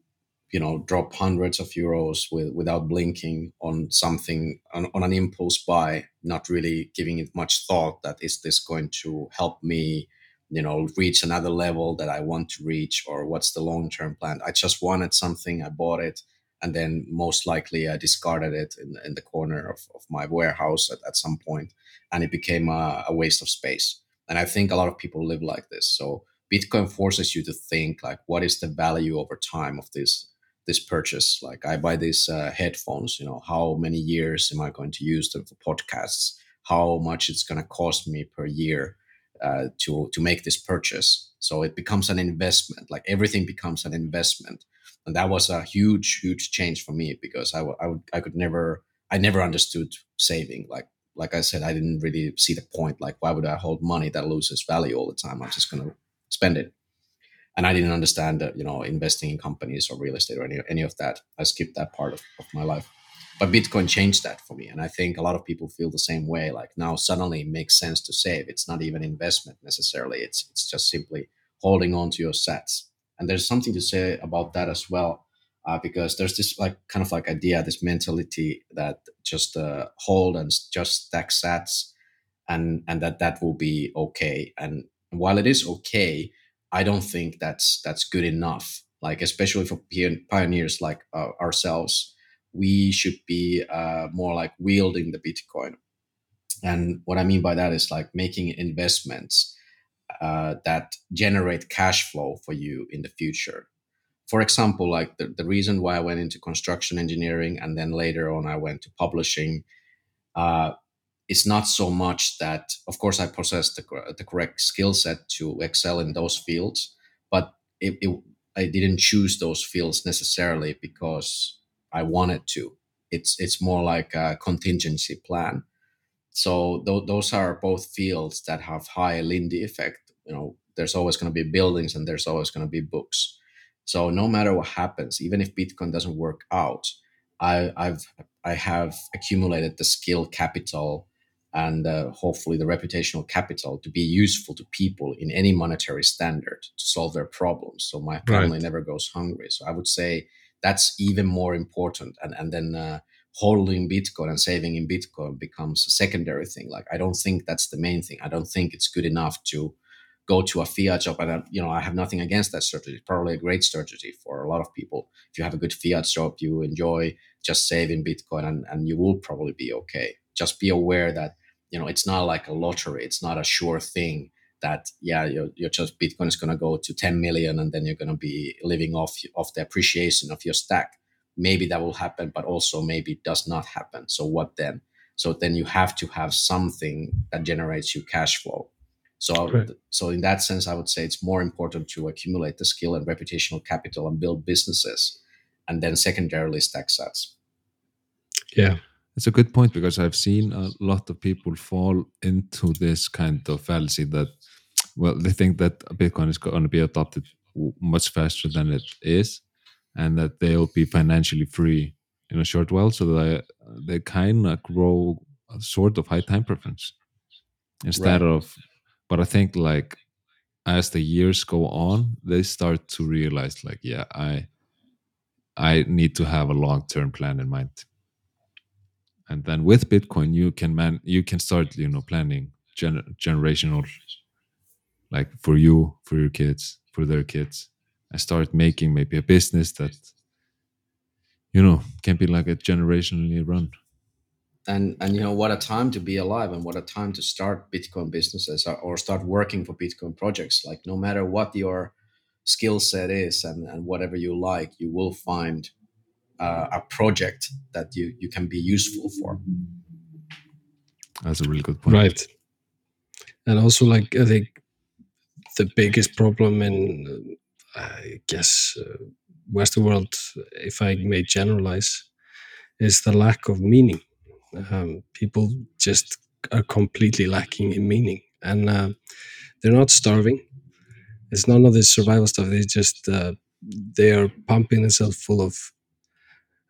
you know drop hundreds of euros with, without blinking on something on, on an impulse buy not really giving it much thought that is this going to help me you know reach another level that i want to reach or what's the long term plan i just wanted something i bought it and then most likely i discarded it in, in the corner of, of my warehouse at, at some point and it became a, a waste of space And I think a lot of people live like this. So Bitcoin forces you to think like, what is the value over time of this this purchase? Like, I buy these uh, headphones. You know, how many years am I going to use them for podcasts? How much it's going to cost me per year uh, to to make this purchase? So it becomes an investment. Like everything becomes an investment, and that was a huge, huge change for me because I, would, I could never, I never understood saving. Like like I said, I didn't really see the point. Like, why would I hold money that loses value all the time? I'm just to spend it. And I didn't understand that, you know, investing in companies or real estate or any, any of that. I skipped that part of, of my life. But Bitcoin changed that for me. And I think a lot of people feel the same way. Like now suddenly it makes sense to save. It's not even investment necessarily. It's it's just simply holding on to your sats. And there's something to say about that as well uh, because there's this like kind of like idea, this mentality that just uh, hold and just stack sats, and and that that will be okay. And while it is okay, I don't think that's that's good enough. Like especially for pioneers like uh, ourselves, we should be uh, more like wielding the Bitcoin. And what I mean by that is like making investments uh, that generate cash flow for you in the future for example, like the, the reason why I went into construction engineering and then later on I went to publishing, uh, it's not so much that, of course, I possess the, the correct skill set to excel in those fields, but it, it, I didn't choose those fields necessarily because I wanted to. It's it's more like a contingency plan. So th- those are both fields that have high Lindy effect. You know, there's always going to be buildings and there's always going to be books so no matter what happens, even if Bitcoin doesn't work out, I, I've I have accumulated the skill capital and uh, hopefully the reputational capital to be useful to people in any monetary standard to solve their problems. So my family right. never goes hungry. So I would say that's even more important. And and then uh, holding Bitcoin and saving in Bitcoin becomes a secondary thing. Like I don't think that's the main thing. I don't think it's good enough to go to a fiat shop and you know i have nothing against that strategy probably a great strategy for a lot of people if you have a good fiat shop you enjoy just saving bitcoin and, and you will probably be okay just be aware that you know it's not like a lottery it's not a sure thing that yeah you're, you're just bitcoin is going to go to 10 million and then you're going to be living off of the appreciation of your stack maybe that will happen but also maybe it does not happen so what then so then you have to have something that generates you cash flow so, right. so in that sense, I would say it's more important to accumulate the skill and reputational capital and build businesses, and then secondarily stack sats. Yeah, it's a good point because I've seen a lot of people fall into this kind of fallacy that, well, they think that Bitcoin is going to be adopted much faster than it is, and that they'll be financially free in a short while, so they they kind of grow a sort of high time preference instead right. of but i think like as the years go on they start to realize like yeah i i need to have a long-term plan in mind and then with bitcoin you can man you can start you know planning gener- generational like for you for your kids for their kids and start making maybe a business that you know can be like a generationally run. And and you know what a time to be alive and what a time to start bitcoin businesses or, or start working for bitcoin projects. Like no matter what your skill set is and, and whatever you like you will find uh, a project that you you can be useful for. That's a really good point. Right. And also like i think the biggest problem in uh, i guess uh, western world if i may generalize is the lack of meaning. Um, people just are completely lacking in meaning. And uh, they're not starving. It's none of this survival stuff. They just uh, they are pumping themselves full of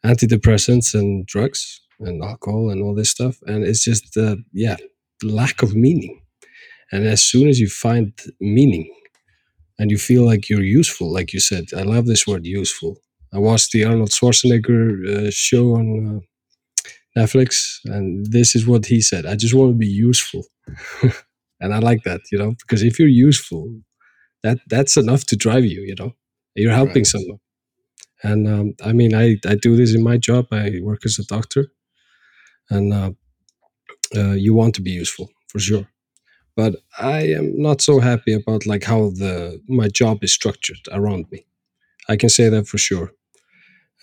antidepressants and drugs and alcohol and all this stuff. And it's just uh, yeah lack of meaning and as soon as you find meaning and you feel like you're useful like you said i love this word useful i watched the arnold schwarzenegger uh, show on uh, Netflix, and this is what he said. I just want to be useful, [laughs] and I like that, you know, because if you're useful, that that's enough to drive you. You know, you're helping right. someone. And um, I mean, I I do this in my job. I work as a doctor, and uh, uh, you want to be useful for sure. But I am not so happy about like how the my job is structured around me. I can say that for sure.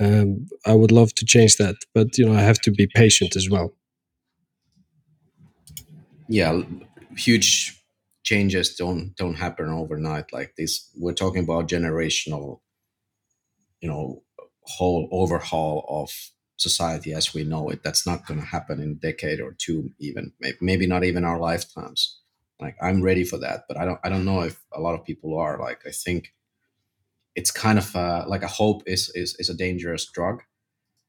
Um, I would love to change that, but you know I have to be patient as well. yeah huge changes don't don't happen overnight like this we're talking about generational you know whole overhaul of society as we know it that's not going to happen in a decade or two even May- maybe not even our lifetimes like i'm ready for that but i don't i don't know if a lot of people are like i think it's kind of uh, like a hope is, is is a dangerous drug.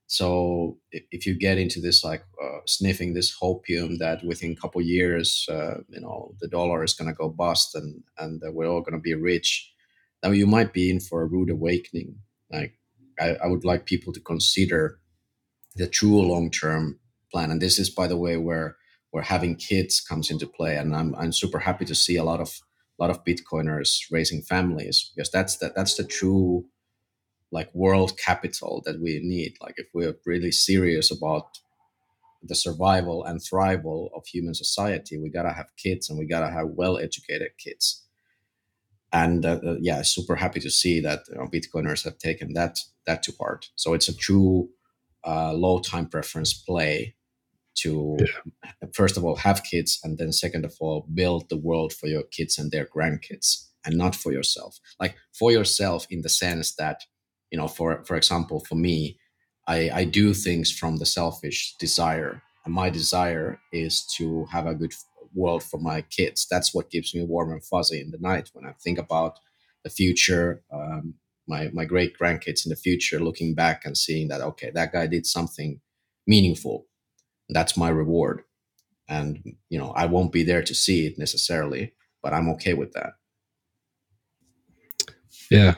So if, if you get into this like uh, sniffing this hopium that within a couple years uh, you know the dollar is going to go bust and and we're all going to be rich now you might be in for a rude awakening. Like I, I would like people to consider the true long-term plan. And this is by the way where where having kids comes into play and i'm, I'm super happy to see a lot of a lot of bitcoiners raising families because that's the, that's the true like world capital that we need. Like if we're really serious about the survival and thrival of human society we gotta have kids and we gotta have well educated kids. And uh, uh, yeah super happy to see that you know, bitcoiners have taken that that to heart. So it's a true uh, low time preference play to first of all have kids and then second of all build the world for your kids and their grandkids and not for yourself. Like for yourself in the sense that you know for for example for me i i do things from the selfish desire and my desire is to have a good world for my kids. That's what keeps me warm and fuzzy in the night when i think about the future um, my my great grandkids in the future looking back and seeing that okay that guy did something meaningful that's my reward and you know i won't be there to see it necessarily but i'm okay with that Yeah,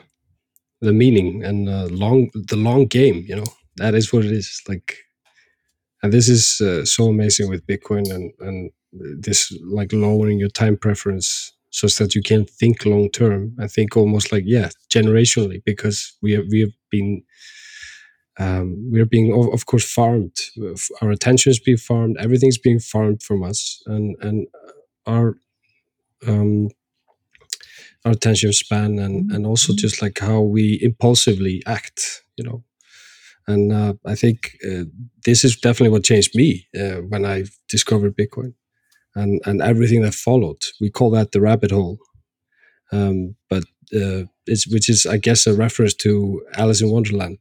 the meaning and uh, long the long game. You know that is what it is. Like, and this is uh, so amazing with Bitcoin and and this like lowering your time preference so that you can think long term. I think almost like yeah, generationally because we have we have been um, we're being of, of course farmed. Our attention is being farmed. Everything's being farmed from us. And and our um, our attention span and and also just like how we impulsively act you know. And uh, i think uh, this is definitely what changed me uh, when i discovered bitcoin and and everything that followed. We call that the rabbit hole. Um, but uh, it's which is i guess a reference to alice in wonderland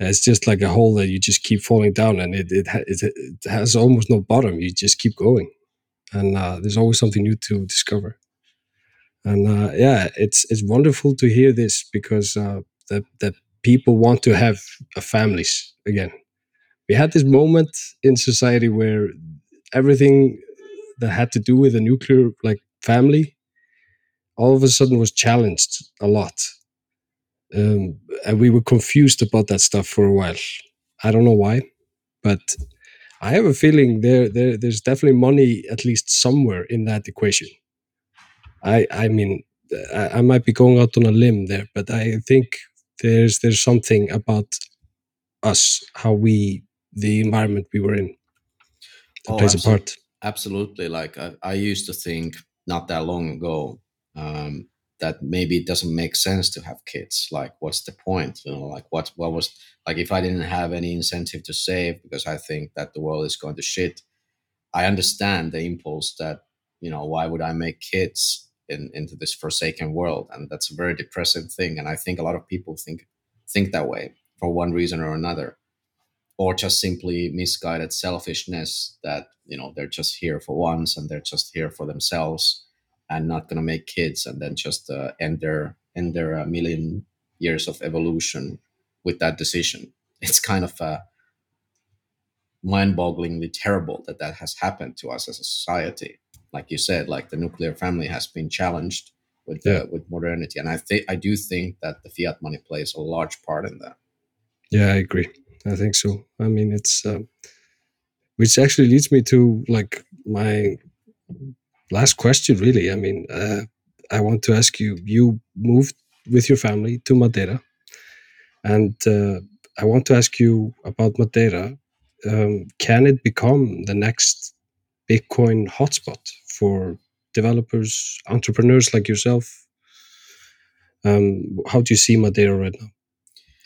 it's just like a hole that you just keep falling down and it it, it, it has almost no bottom. You just keep going. And uh, there's always something new to discover. And uh, yeah it's it's wonderful to hear this because uh, that that people want to have uh, families again. We had this moment in society where everything that had to do with a nuclear like family all of a sudden was challenged a lot um, and we were confused about that stuff for a while. I don't know why but i have a feeling there, there there's definitely money at least somewhere in that equation. I I mean I, I might be going out on a limb there, but I think there's there's something about us how we the environment we were in that Oh, plays a part. absolutely. Like I, I used to think not that long ago um, that maybe it doesn't make sense to have kids. Like what's the point? You know like what what was like if i didn't have any incentive to save because i think that the world is going to shit i understand the impulse that you know why would i make kids in, into this forsaken world? And that's a very depressing thing. And i think a lot of people think think that way for one reason or another or just simply misguided selfishness that you know they're just here for once and they're just here for themselves and not going to make kids and then just uh, end their end their uh, million years of evolution with that decision it's kind of uh, mind-bogglingly terrible that that has happened to us as a society like you said like the nuclear family has been challenged with Yeah. uh, with modernity and i think i do think that the fiat money plays a large part in that Yeah, I agree. I think so. I mean, it's um, which actually leads me to like my last question. Really, I mean, uh, I want to ask you. You moved with your family to Madeira, and uh, I want to ask you about Madeira. Um, can it become the next Bitcoin hotspot for developers, entrepreneurs like yourself? Um, how do you see Madeira right now,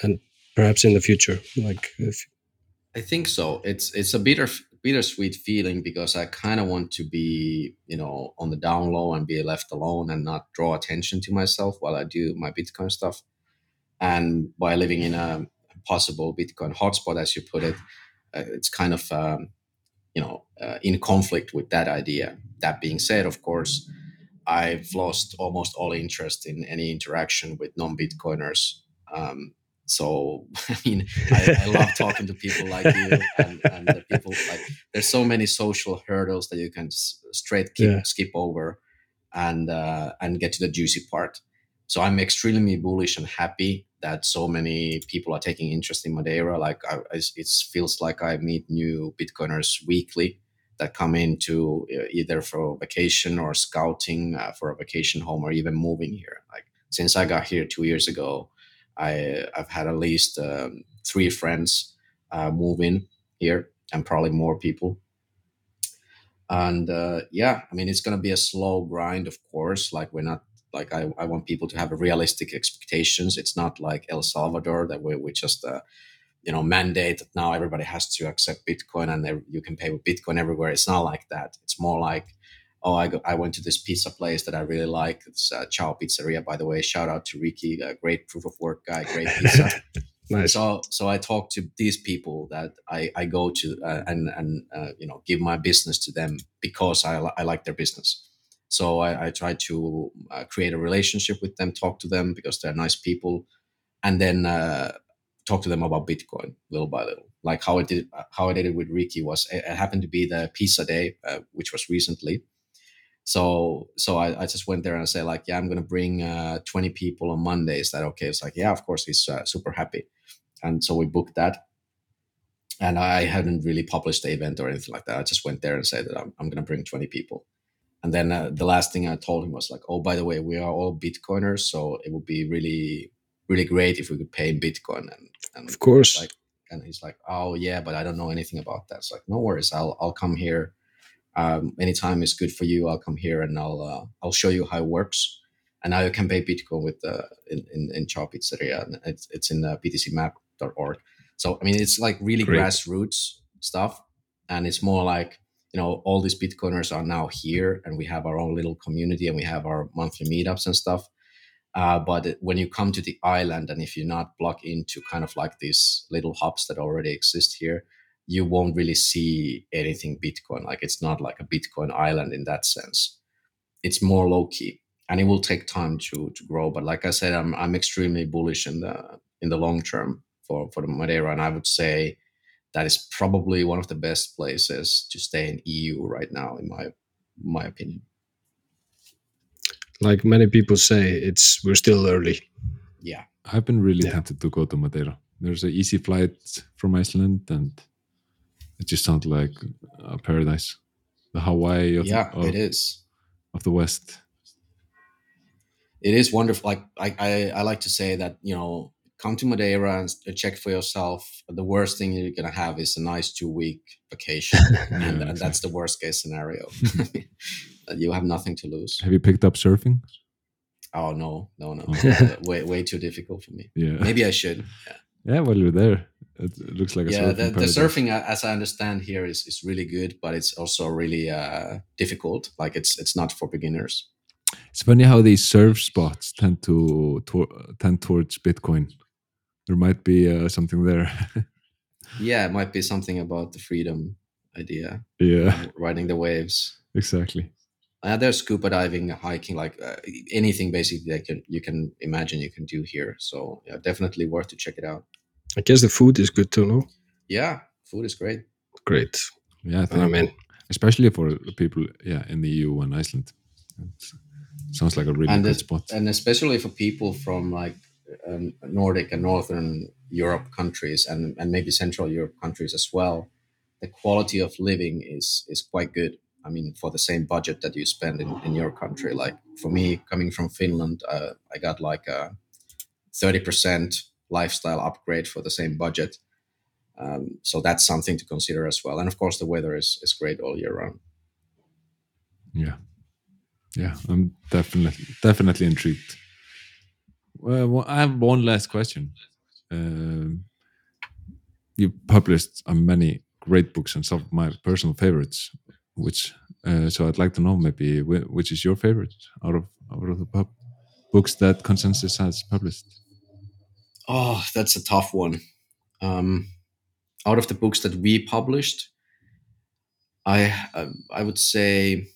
and perhaps in the future? Like, if, I think so. It's it's a bitter bittersweet feeling because I kind of want to be, you know, on the down low and be left alone and not draw attention to myself while I do my Bitcoin stuff. And by living in a possible Bitcoin hotspot, as you put it, uh, it's kind of, um, you know, uh, in conflict with that idea. That being said, of course, I've lost almost all interest in any interaction with non-Bitcoiners. Um, so [laughs] I mean, I, I love [laughs] talking to people like you and, and the people like. There's so many social hurdles that you can s- straight keep, Yeah. skip over, and uh, and get to the juicy part. So I'm extremely bullish and happy that so many people are taking interest in Madeira. Like I, it feels like I meet new Bitcoiners weekly that come into uh, either for vacation or scouting uh, for a vacation home or even moving here. Like since I got here two years ago, I I've had at least um, three friends uh, move in here and probably more people. And uh, yeah, I mean it's gonna be a slow grind, of course. Like we're not like I, I want people to have realistic expectations. It's not like El Salvador that we we just uh, you know mandate that now everybody has to accept Bitcoin and you can pay with Bitcoin everywhere. It's not like that. It's more like oh I, go, I went to this pizza place that I really like. It's uh, Ciao Pizzeria, by the way. Shout out to Ricky, a great proof of work guy, great pizza. [laughs] nice. So so I talk to these people that I, I go to uh, and and uh, you know give my business to them because I, I like their business. So I, I try to uh, create a relationship with them, talk to them because they're nice people, and then uh, talk to them about Bitcoin little by little. Like how I did how I did it with Ricky was it, it happened to be the pizza day, uh, which was recently. So so I, I just went there and I said like yeah I'm gonna bring uh, 20 people on Monday. Is that okay? It's like yeah of course. He's uh, super happy. And so we booked that. And i hadn't really published the event or anything like that. I just went there and said that i'm, I'm going to bring 20 people. And then uh, the last thing i told him was like oh by the way we are all bitcoiners so it would be really really great if we could pay in bitcoin. And, and Of course. like and he's like oh yeah but i don't know anything about that. It's like no worries. I'll i'll come here um, anytime is good for you i'll come here and i'll uh, i'll show you how it works. And now you can pay bitcoin with uh, in in, in Ciao pizzeria. And it's, it's in uh, btcmap.org so i mean it's like really Great. grassroots stuff. And it's more like you know all these bitcoiners are now here and we have our own little community and we have our monthly meetups and stuff. Uh, but when you come to the island and if you're not plugged into kind of like these little hubs that already exist here you won't really see anything bitcoin like it's not like a bitcoin island in that sense it's more low key and it will take time to to grow but like i said i'm i'm extremely bullish in the in the long term for for the madeira and i would say that is probably one of the best places to stay in eu right now in my my opinion like many people say, it's we're still early. yeah I've been really Yeah. tempted to go to Madeira. There's an easy flight from Iceland, and it just sounds like a paradise. The Hawaii of, yeah of, it is of the West. it is wonderful. Like I, I, I like to say that you know, come to Madeira and check for yourself. The worst thing you're gonna have is a nice two week vacation, [laughs] and, and that's the worst case scenario. [laughs] [laughs] You have nothing to lose. Have you picked up surfing? Oh no, no, no, Oh. Uh, way way too difficult for me. Yeah. Maybe I should. Yeah, Yeah, well, you're there. It, looks like a yeah. surfing The, the surfing, uh, as I understand here, is is really good, but it's also really uh, difficult. Like it's it's not for beginners. It's funny how these surf spots tend to, to tend towards Bitcoin. There might be uh, something there. [laughs] Yeah, it might be something about the freedom idea, yeah, riding the waves. exactly. Uh, there's scuba diving, hiking, like uh, anything basically that can you can imagine you can do here. So yeah, definitely worth to check it out. I guess the food is good too, no? Yeah, food is great. Great. Yeah, I think, I mean, especially for people, yeah, in the EU and Iceland. It's, sounds like a really And good it- spot. and especially for people from like um, Nordic and Northern Europe countries and, and maybe Central Europe countries as well, the quality of living is is quite good. I mean, for the same budget that you spend in, in your country. Like for me, coming from Finland, uh, I got like a thirty percent lifestyle upgrade for the same budget. Um, so that's something to consider as well. And of course, the weather is, is great all year round. Yeah, yeah, I'm definitely definitely intrigued. Well, I have one last question. Um, you published uh, many great books and some of my personal favorites. Which, uh, so I'd like to know maybe which is your favorite out of out of the pub books that Konsensus has published. Oh, that's a tough one. Um, out of the books that we published, I um, I would say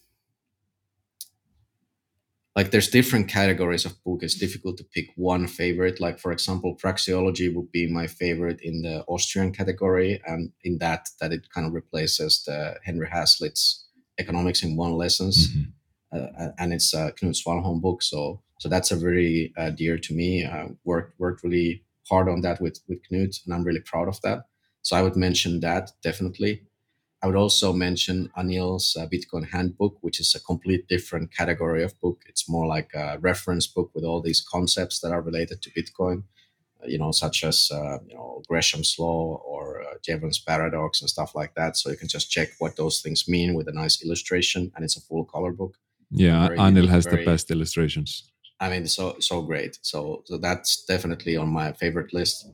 like there's different categories of book. It's difficult to pick one favorite. Like for example, praxeology would be my favorite in the Austrian category, and in that that it kind of replaces the Henry Hazlitt's Economics in One Lessons, Mhm. uh, and it's a Knut Svanholm book. So so that's a very uh, dear to me. I worked worked really hard on that with with Knut, and I'm really proud of that. So I would mention that definitely. I would also mention Anil's uh, Bitcoin Handbook, which is a complete different category of book. It's more like a reference book with all these concepts that are related to Bitcoin, uh, you know, such as uh, you know Gresham's law or uh, Jevons paradox and stuff like that. So you can just check what those things mean with a nice illustration, and it's a full color book. Yeah, Very Anil has the best illustrations. I mean, so so great. So so that's definitely on my favorite list.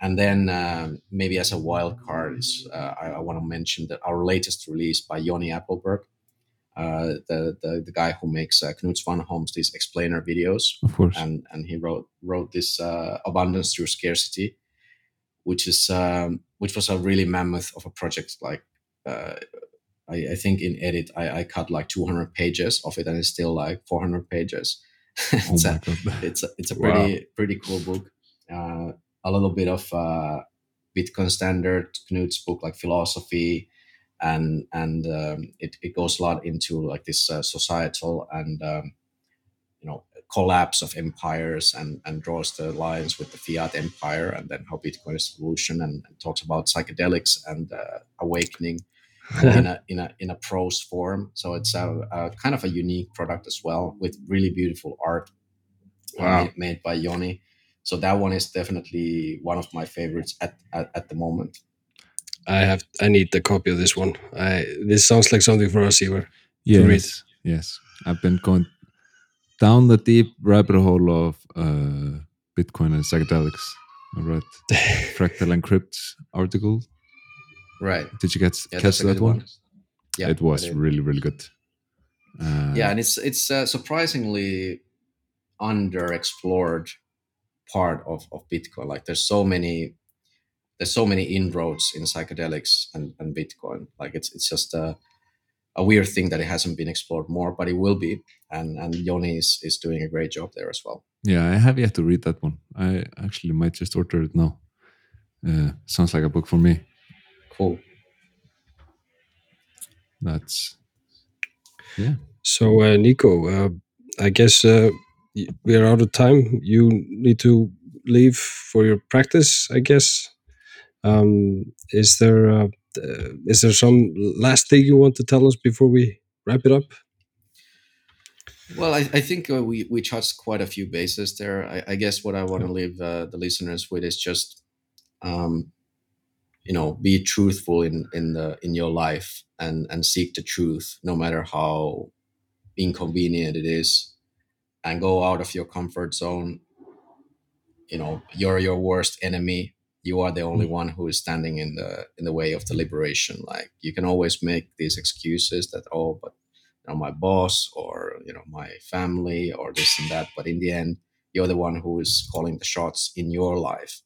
And then um, maybe as a wild card is uh, I, I want to mention that our latest release by Yoni Appleberg, uh, the, the the guy who makes uh, Knut Svanholm's these explainer videos, Of course. and and he wrote wrote this uh, abundance through scarcity, which is um, which was a really mammoth of a project. Like uh, I, I think in edit I, I cut like 200 pages of it, and it's still like 400 pages. [laughs] oh it's, my a, [laughs] it's a, it's a Wow. pretty pretty cool book. Uh, a little bit of uh, Bitcoin standard Knut's book, like philosophy, and and um, it, it goes a lot into like this uh, societal and um, you know collapse of empires and and draws the lines with the fiat empire and then how Bitcoin is evolution and, and talks about psychedelics and uh, awakening in a in a in a prose form. So it's a, a kind of a unique product as well with really beautiful art uh, Wow. made, made by Yoni. So that one is definitely one of my favorites at, at, at the moment. I have I need the copy of this one. I this sounds like something for us, Ivar. read. Yes, yes. I've been going down the deep rabbit hole of uh, Bitcoin and psychedelics. I read [laughs] Fractal Encrypt's article. Right. Did you get Yeah, catch that one? Yeah, it was really, really good. Uh, yeah, and it's it's a surprisingly underexplored part of, of Bitcoin. Like there's so many there's so many inroads in psychedelics and, and Bitcoin. Like it's it's just a a weird thing that it hasn't been explored more, but it will be. And and Yoni is, is doing a great job there as well. yeah, I have yet to read that one. I actually might just order it now. Uh, sounds like a book for me. Cool. That's yeah So, uh, Niko, uh, I guess uh, we are out of time. You need to leave for your practice, I guess. Um, is there uh, uh, is there some last thing you want to tell us before we wrap it up? Well, I, I think uh, we, we touched quite a few bases there. I, I guess what I want to leave uh, the listeners with is just, um, you know, be truthful in, in the in your life and and seek the truth, no matter how inconvenient it is, and go out of your comfort zone. You know, you're your worst enemy. You are the hmm. only one who is standing in the in the way of the liberation. Like you can always make these excuses that oh, but you know my boss or you know my family or this and that but in the end you're the one who is calling the shots in your life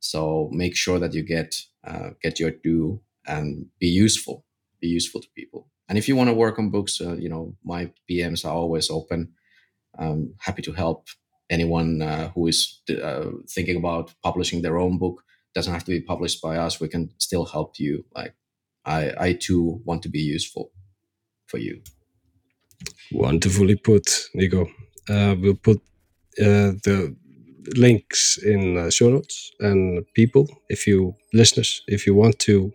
so make sure that you get uh, get your due and be useful be useful to people. And if you want to work on books uh, you know my pms are always open. I'm happy to help anyone uh, who is uh, thinking about publishing their own book. Doesn't have to be published by us. We can still help you. Like i i too want to be useful for you. Wonderfully put, Niko. Uh, we'll put uh, the links in uh, show notes and people, if you listeners, if you want to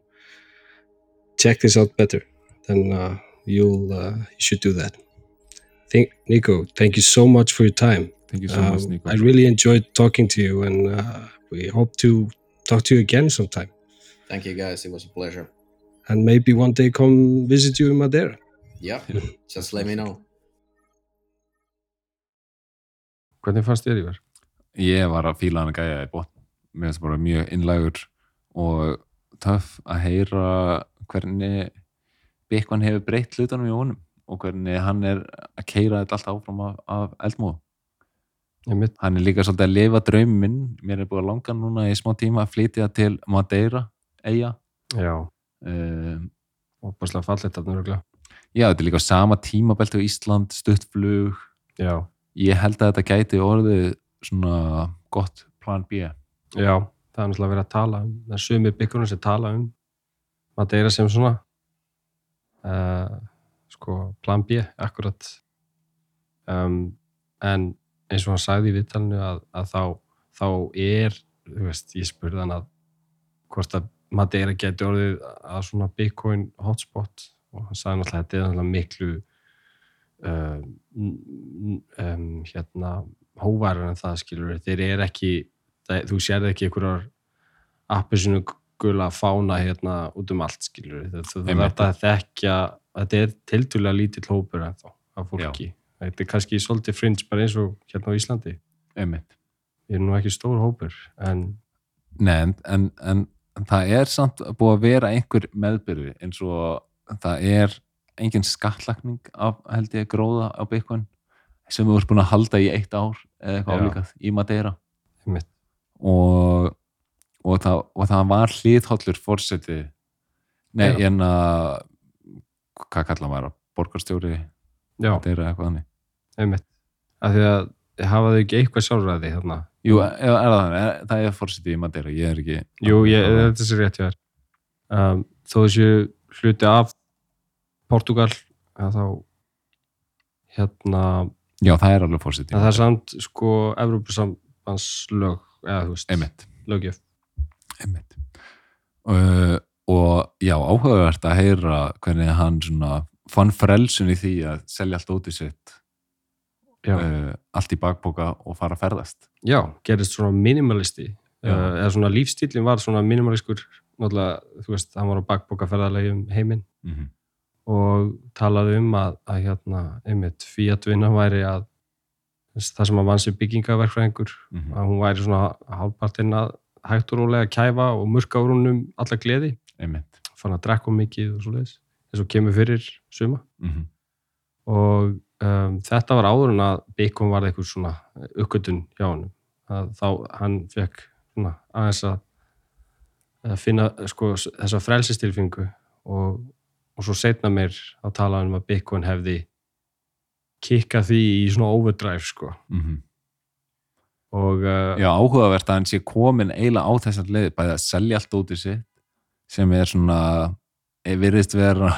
check this out better, then uh, you'll uh, you should do that. Thank Niko. Thank you so much for your time. thank you so much, Um, Niko. I really enjoyed talking to you, and uh, we hope to talk to you again sometime, Thank you guys. It was a pleasure. and maybe one day come visit you in Madeira. Yeah, [laughs] just let me know. Hvernig fannst þér Ívar? Ég var að fíla hann að gæja í botn. Mér finnst bara mjög innlægur og töff að heyra hvernig Bikvan hefur breytt hlutunum í honum og hvernig hann er að keira þetta allt áfram af, af eldmóð hann er líka svolítið að lifa drauminn minn. Mér er búið að langa núna í smá tíma að flytja til Madeira, eiga um, og bara fallið þarna örgulega. já, þetta er líka sama tímabelti á Ísland, stuttflug. Já, ég held að þetta gæti orðið svona gott plan B. Já, það er náttúrulega verið að tala um, það er sumir byggjurinn sem tala um Madeira sem svona uh, sko, plan B, akkurat. Um, en eins og hann sagði í viðtalinu að, að þá, þá er þú veist, ég spurði hann að hvort að Madeira geti orðið að svona Bitcoin hotspot og hann sagði náttúrulega að þetta er náttúrulega miklu um, um, hérna hóvarar en það skilur þeir eru ekki, það, þú sérði ekki einhverjar appisinu gula fána hérna út um allt skilur þú þú Einmitt. þarf að þekkja þetta er tildulega lítill hópur en þá af fólki, þetta er kannski svolítið fringe bara eins og hérna á Íslandi. Einmitt. Við erum nú ekki stór hópur en Nei, en, en, en það er samt búið að vera einhver meðbyrði eins og það er engin skattlagning af, held ég, gróða á Bitcoin sem við vorum búin að halda í eitt ár eða eitthvað álíkað í Madeira. Og, og, það, og það var hlýðhollur fórseti nei, Já. en að hvað kallar maður, borgarstjóri já, Madeira eitthvað þannig. Einmitt. Af því að hafa þau ekki eitthvað sjálfræði hérna Jú, er, er það er, það er fórseti í Madeira ég er ekki Jú, ég, þetta er sér rétt hjá þér. Um, þó þessu hluti af Portugal þá hérna Já, það er alveg fórseti að það er samt sko Evrópusambandslög eða þú veist, Einmitt. lögjöf Einmitt. Uh, og já, áhugavert að heyra hvernig hann svona fann frelsun í því að selja allt út í sitt uh, allt í bakboka og fara að ferðast. Já gerist svona minimalisti uh, eða svona lífstílinn var svona minimaliskur náttúrulega, þú veist, hann var á bakboka ferðarlegi um heiminn. Mm -hmm. Og talaði um að, að hérna, einmitt, Fiat vinna væri að það sem að vann sem byggingaverkfræðingur Mhm. að hún væri svona hálfpartinn að hægt og rólega kæfa og murka úr húnum alla gleði, Einmitt fann að drekka mikið og svo leiðis, eins og kemur fyrir suma mm -hmm. og um, þetta var áður en að Bacon var eitthvað svona uppgötun hjá hann að þá hann fekk svona aðeins að að finna sko þessa frelsistilfingu og, og svo setna mér að tala um að Bacon hefði kikkað því í svona overdrive sko. Mhm. og uh, Já, áhugavert að hann sé komin eiginlega á þessar leið, bæði að selja allt út í sitt sem er svona eh, virðist vera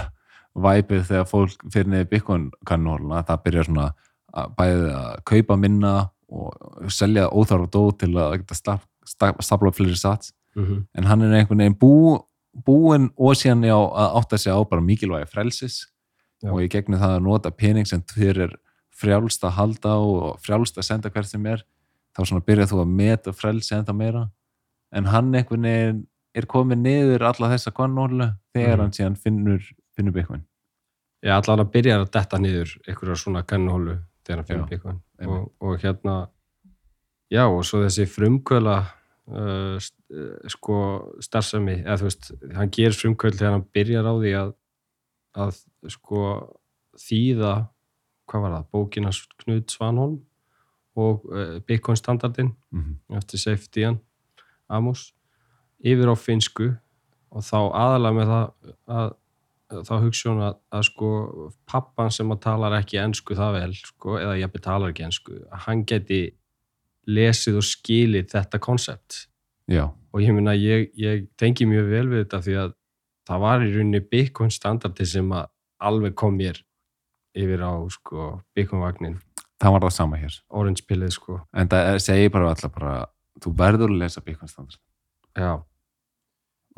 væpið þegar fólk fyrir niður Bitcoin kannóluna, það byrjar svona að bæði að kaupa minna og selja óþarfa dó til að stafla fleiri sats. Mhm, en hann er einhvern veginn bú, búinn og síðan já, að átta sig á bara mikilvægi frelsis Já. og í gegnum það að nota pening sem þér er frjálst að halda og frjálst að senda hvert sem er þá svona byrjar þú að meta frelsi enda meira en hann einhvern veginn er komið niður alla þessa kannólu þegar Mhm. hann síðan finnur, finnur Bitcoin ég allan að byrja að detta niður einhverja svona kannuhólu þegar hann Já, finnur einmitt. og, og hérna já og svo þessi frumkvöla uh, uh, sko starfsemi, eða þú veist hann gerir frumkvöld þegar hann byrjar á því að að sko þýða, hvað var það bókina Knud Svanholm og uh, Bitcoin standardin mm -hmm. eftir safety hann Amos yfir á finsku og þá aðalega með það að, að þá hugsa hún að, að sko pappan sem að talar ekki ensku það vel sko, eða jafnir talar ekki ensku að hann geti lesið og skilið þetta konsept Já, og ég minna ég, ég tengi mjög vel við þetta því að það var í rauninni Bitcoin standardi sem að alveg kom mér yfir á sko Bitcoin vagnin það var það sama hér. Orange pillið sko. En það segir bara alltaf bara þú verður að lesa Bitcoin standard Já.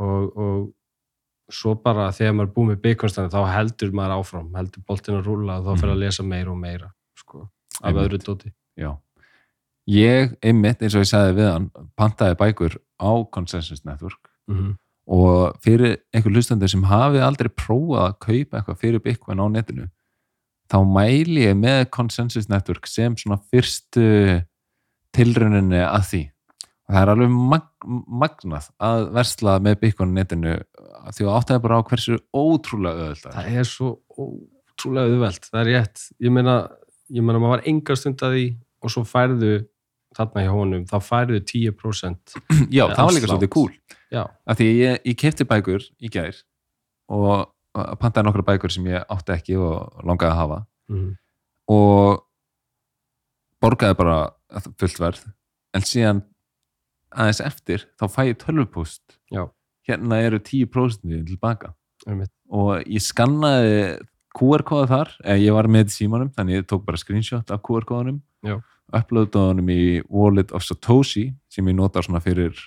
Og, og svo bara þegar maður er búið með byggunstæðin þá heldur maður áfram, heldur boltin að rúla og þá fyrir að lesa meira og meira sko, af öðru dóti. Já. Ég, einmitt, eins og ég sagði við hann, pantaði bækur á Consensus Network mm -hmm. og fyrir einhver hlustandi sem hafi aldrei prófað að kaupa eitthvað fyrir Bitcoin á netinu þá mæli ég með Consensus Network sem svona fyrstu tilrauninni að því og það er alveg mag magnað að versla með Bitcoin á netinu því að áttaði bara á hversu ótrúlega öðvöld það er. svo ótrúlega auðvelt það er rétt, ég meina ég meina maður var enga stund að því og svo færðu þarna hjá honum þá færðu 10% [clears throat] Já, það var líka svolítið cool. Já, af því ég, ég kefti bækur í gær og pantaði nokkra bækur sem ég átti ekki og langaði að hafa. Mm. og borgaði bara fullt verð. En síðan aðeins eftir þá fæ ég tölvupúst Já. hérna eru 10% tilbaka. Einmitt. og ég skannaði QR-kóða þar, ég var með símanum þannig ég tók bara screenshot af QR-kóðanum Já. uploadaði honum í Wallet of Satoshi sem ég notar svona fyrir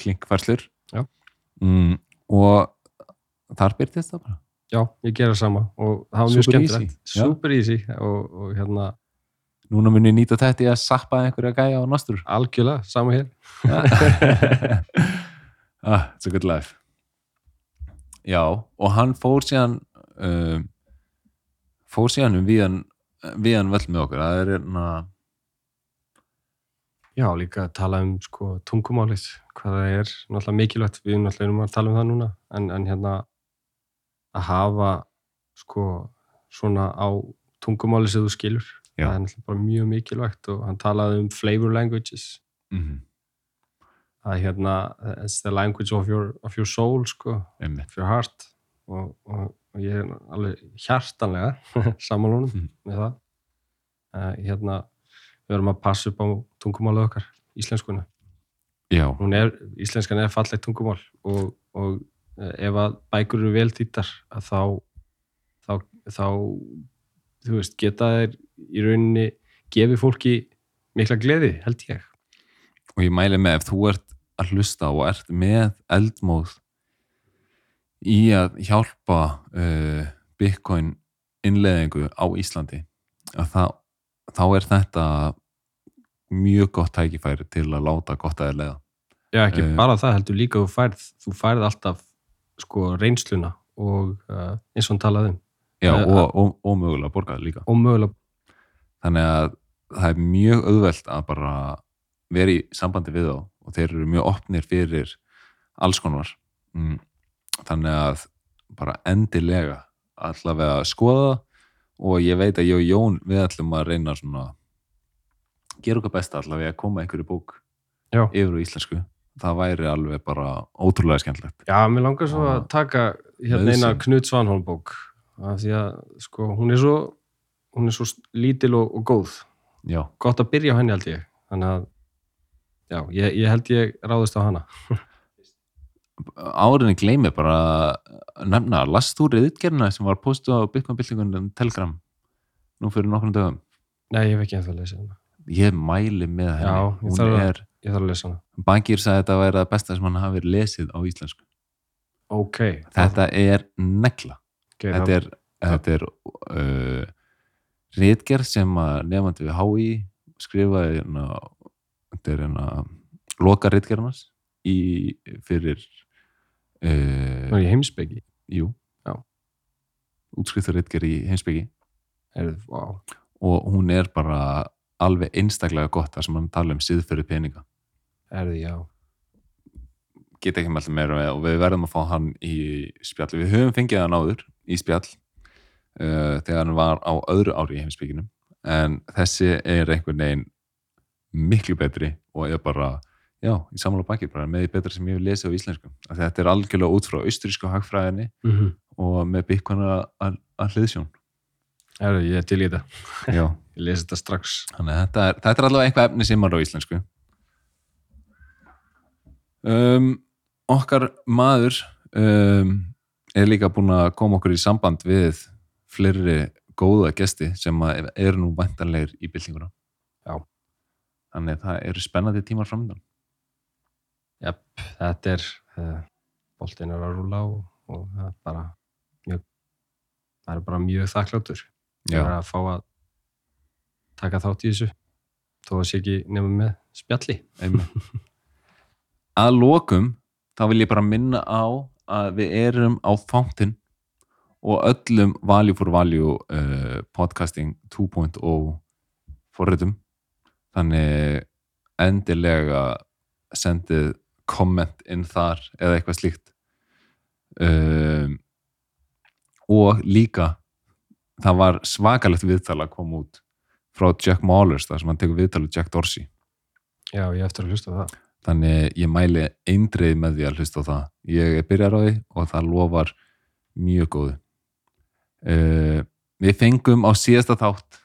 klinkfærslur. Mm, og þar byrtist það bara. Já, ég gera sama. Og það var mjög skemmtilegt. super easy. Og, og hérna núna mun ég nýta þetta í að sappa einhverja gæja á nastur algjörlega, sama hér. [laughs] Ah, it's a good life. Já, og hann fór síðan um, fór síðan um viðan viðan völl með okkur. Það er hérna já, líka að tala um sko, tungumálið, hvað það er. Náttúrulega mikilvægt, við náttúrulega erum að tala um það núna en, en hérna að hafa sko svona á tungumáli sem þú skilur. Já. það er náttúrulega bara mjög mikilvægt og hann talaði um flavor languages. Mm, að hérna, it's the language of your, of your soul sko, of your heart. Og, og, og ég er alveg hjartanlega [laughs] samanlónum Mhm. með það. Uh, hérna, við erum að passa upp á tungumálið okkar, íslenskuna já, hún er, íslenskan er fallegt tungumál og, og eh, ef að bækur eru vel þýttar að þá, þá, þá veist, geta þeir í rauninni gefi fólki mikla gleði, held ég. Og ég mæli með ef þú ert að hlusta og ert með eldmóð í að hjálpa uh, Bitcoin innleðingu á Íslandi að þá, þá er þetta mjög gott tækifæri til að láta gott að leiða Já, ekki Eh. bara það heldur líka þú færð, þú færð alltaf sko reynsluna og uh, eins og hann talaði um já, Eh, og, og, og mögulega borgað líka og mögulega, þannig að það er mjög auðvelt að bara vera í sambandi við þá og þeir eru mjög opnir fyrir alls konar mm. þannig að bara endilega allavega skoða og ég veit að ég og Jón við ætlum að reyna svona gera okkar besta allavega að koma einhverju bók Já. yfir á íslensku. Það væri alveg bara ótrúlega skemmtilegt. Já, mér langar svo að taka hérna eina. Knut Svanholm bók af því að sko hún er svo hún er svo lítil og, og góð. Já, gott að byrja á henni held ég. Þannig að já, ég, ég held ég ráðist á hana [laughs] árinni gleymi bara að nefna, last þú riðgerna sem var postuð á Bitcoin-byltingunum Telegram nú fyrir nokkrum dögum. Nei, ég hef ekki ennþá að lesa hana. Ég mæli með henni. Hún þarf er, ég þarf að lesa hana. Bangir sagði að þetta væri það besta sem hann hafi lesið á íslensku. Ok, þetta er negla. Okay þetta er, þetta er uh, ritgerð sem að nefandi við HÍ skrifaði hérna, þetta er hérna loka ritgerðarnas í fyrir uh, er í heimsbyggi jú. Já. útskriftur ritgerð í heimsbyggi er, wow. og hún er bara alveg einstaklega gott þar sem hann tala um siðferði peninga. Er því, já. Get ekki með alltaf meira með og við verðum að fá hann í spjall. Við höfum fengið hann áður í spjall uh, þegar hann var á öðru ári í heimsbygginum en þessi er einhvern veginn miklu betri og er bara já, í samanlega bakið, bara með því betra sem ég hef lesið á íslensku, þetta er algjörlega út frá austurísku hagfræðinni mm -hmm. og með Bitcoin að, hliðsjón. Er því, ég er til í þetta. Já, [laughs] ég lesi þetta strax. Þannig að þetta er, þetta er allavega eitthvað efni sem er á íslensku. Um, okkar maður um, er líka búin að koma okkur í samband við fleiri góða gesti sem eru nú væntanlegir í byltinguna. Já. þannig að það eru spennandi tímar framöndan Jep, þetta er uh, boltin er að rúla og, og það er bara mjög það er bara mjög þakkláttur Já. að fá að taka þátt í þessu þó að sé ekki nema með spjalli. [laughs] Að lokum þá vil ég bara minna á að við erum á Fountain og öllum Value for Value uh, podcasting 2.0 forritum. Þannig endilega sendið komment inn þar eða eitthvað slíkt um, og líka það var svakalegt viðtal að koma út frá Jack Maulers þar sem hann tekur viðtal við Jack Dorsey Já, ég eftir að hlusta á það. þannig ég mæli eindreið með því að hlusta á það ég er byrjar á því og það lofar mjög góðu uh, við fengum á síðasta þátt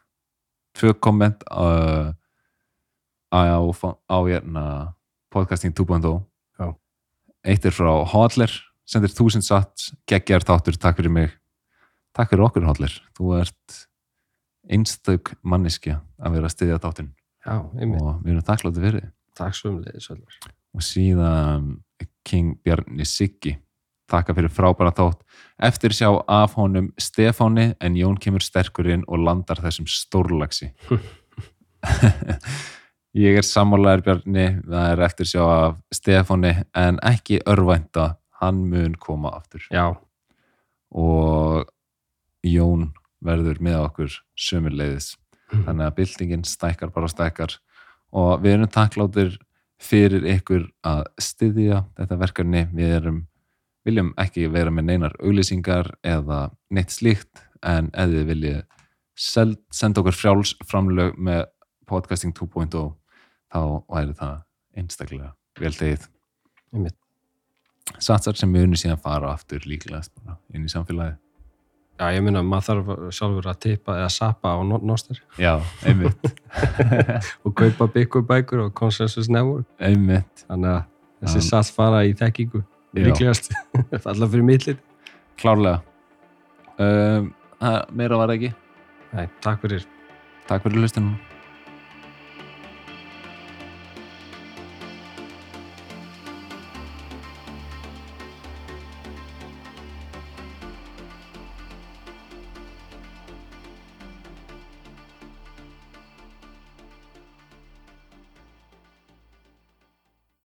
tvö komment uh, á, á hérna podcasting 2.0 Já. Eitt er frá Hodler sendir þúsund satt, geggjar þáttur takk fyrir mig, takk fyrir okkur Hodler. Þú ert einstök manneskja að vera að styðja þáttinn. Já, einmitt. og við erum þakkláttu fyrir Takk svo um leiðis, og síðan King Bjarni Siggi. Þakka fyrir frábæra þátt. Eftir sjá af honum Stefáni en Jón kemur sterkur inn og landar þessum stórlaxi [laughs] [laughs] ég er sammálaður Bjarni. Það er eftir sjá af Stefáni en ekki örvænta hann mun koma aftur. Já, og Jón verður með okkur sömurleiðis þannig að byltingin stækkar bara stækkar. Og við erum takkláttir fyrir ykkur að styðja þetta verkefni. Við erum, viljum ekki vera með neinar auglýsingar eða neitt slíkt en þið viljið seld, senda okkur frjáls framlög með podcasting 2.0 þá væri það einstaklega vel tegið satsar sem unum síðan fara aftur líklegast bara inn í samfélagi Já, ég minna að maður þarf sjálfur að tippa eða sappa á Nostar já, einmitt [laughs] og kaupa byggubækur og Consensus Network. einmitt Þannig að þessi Já. sats fara í þekkingu. Líklegast. [laughs] Alla fyrir millit. klárlega um, meira var ekki Nei, takk fyrir. takk fyrir hlustunum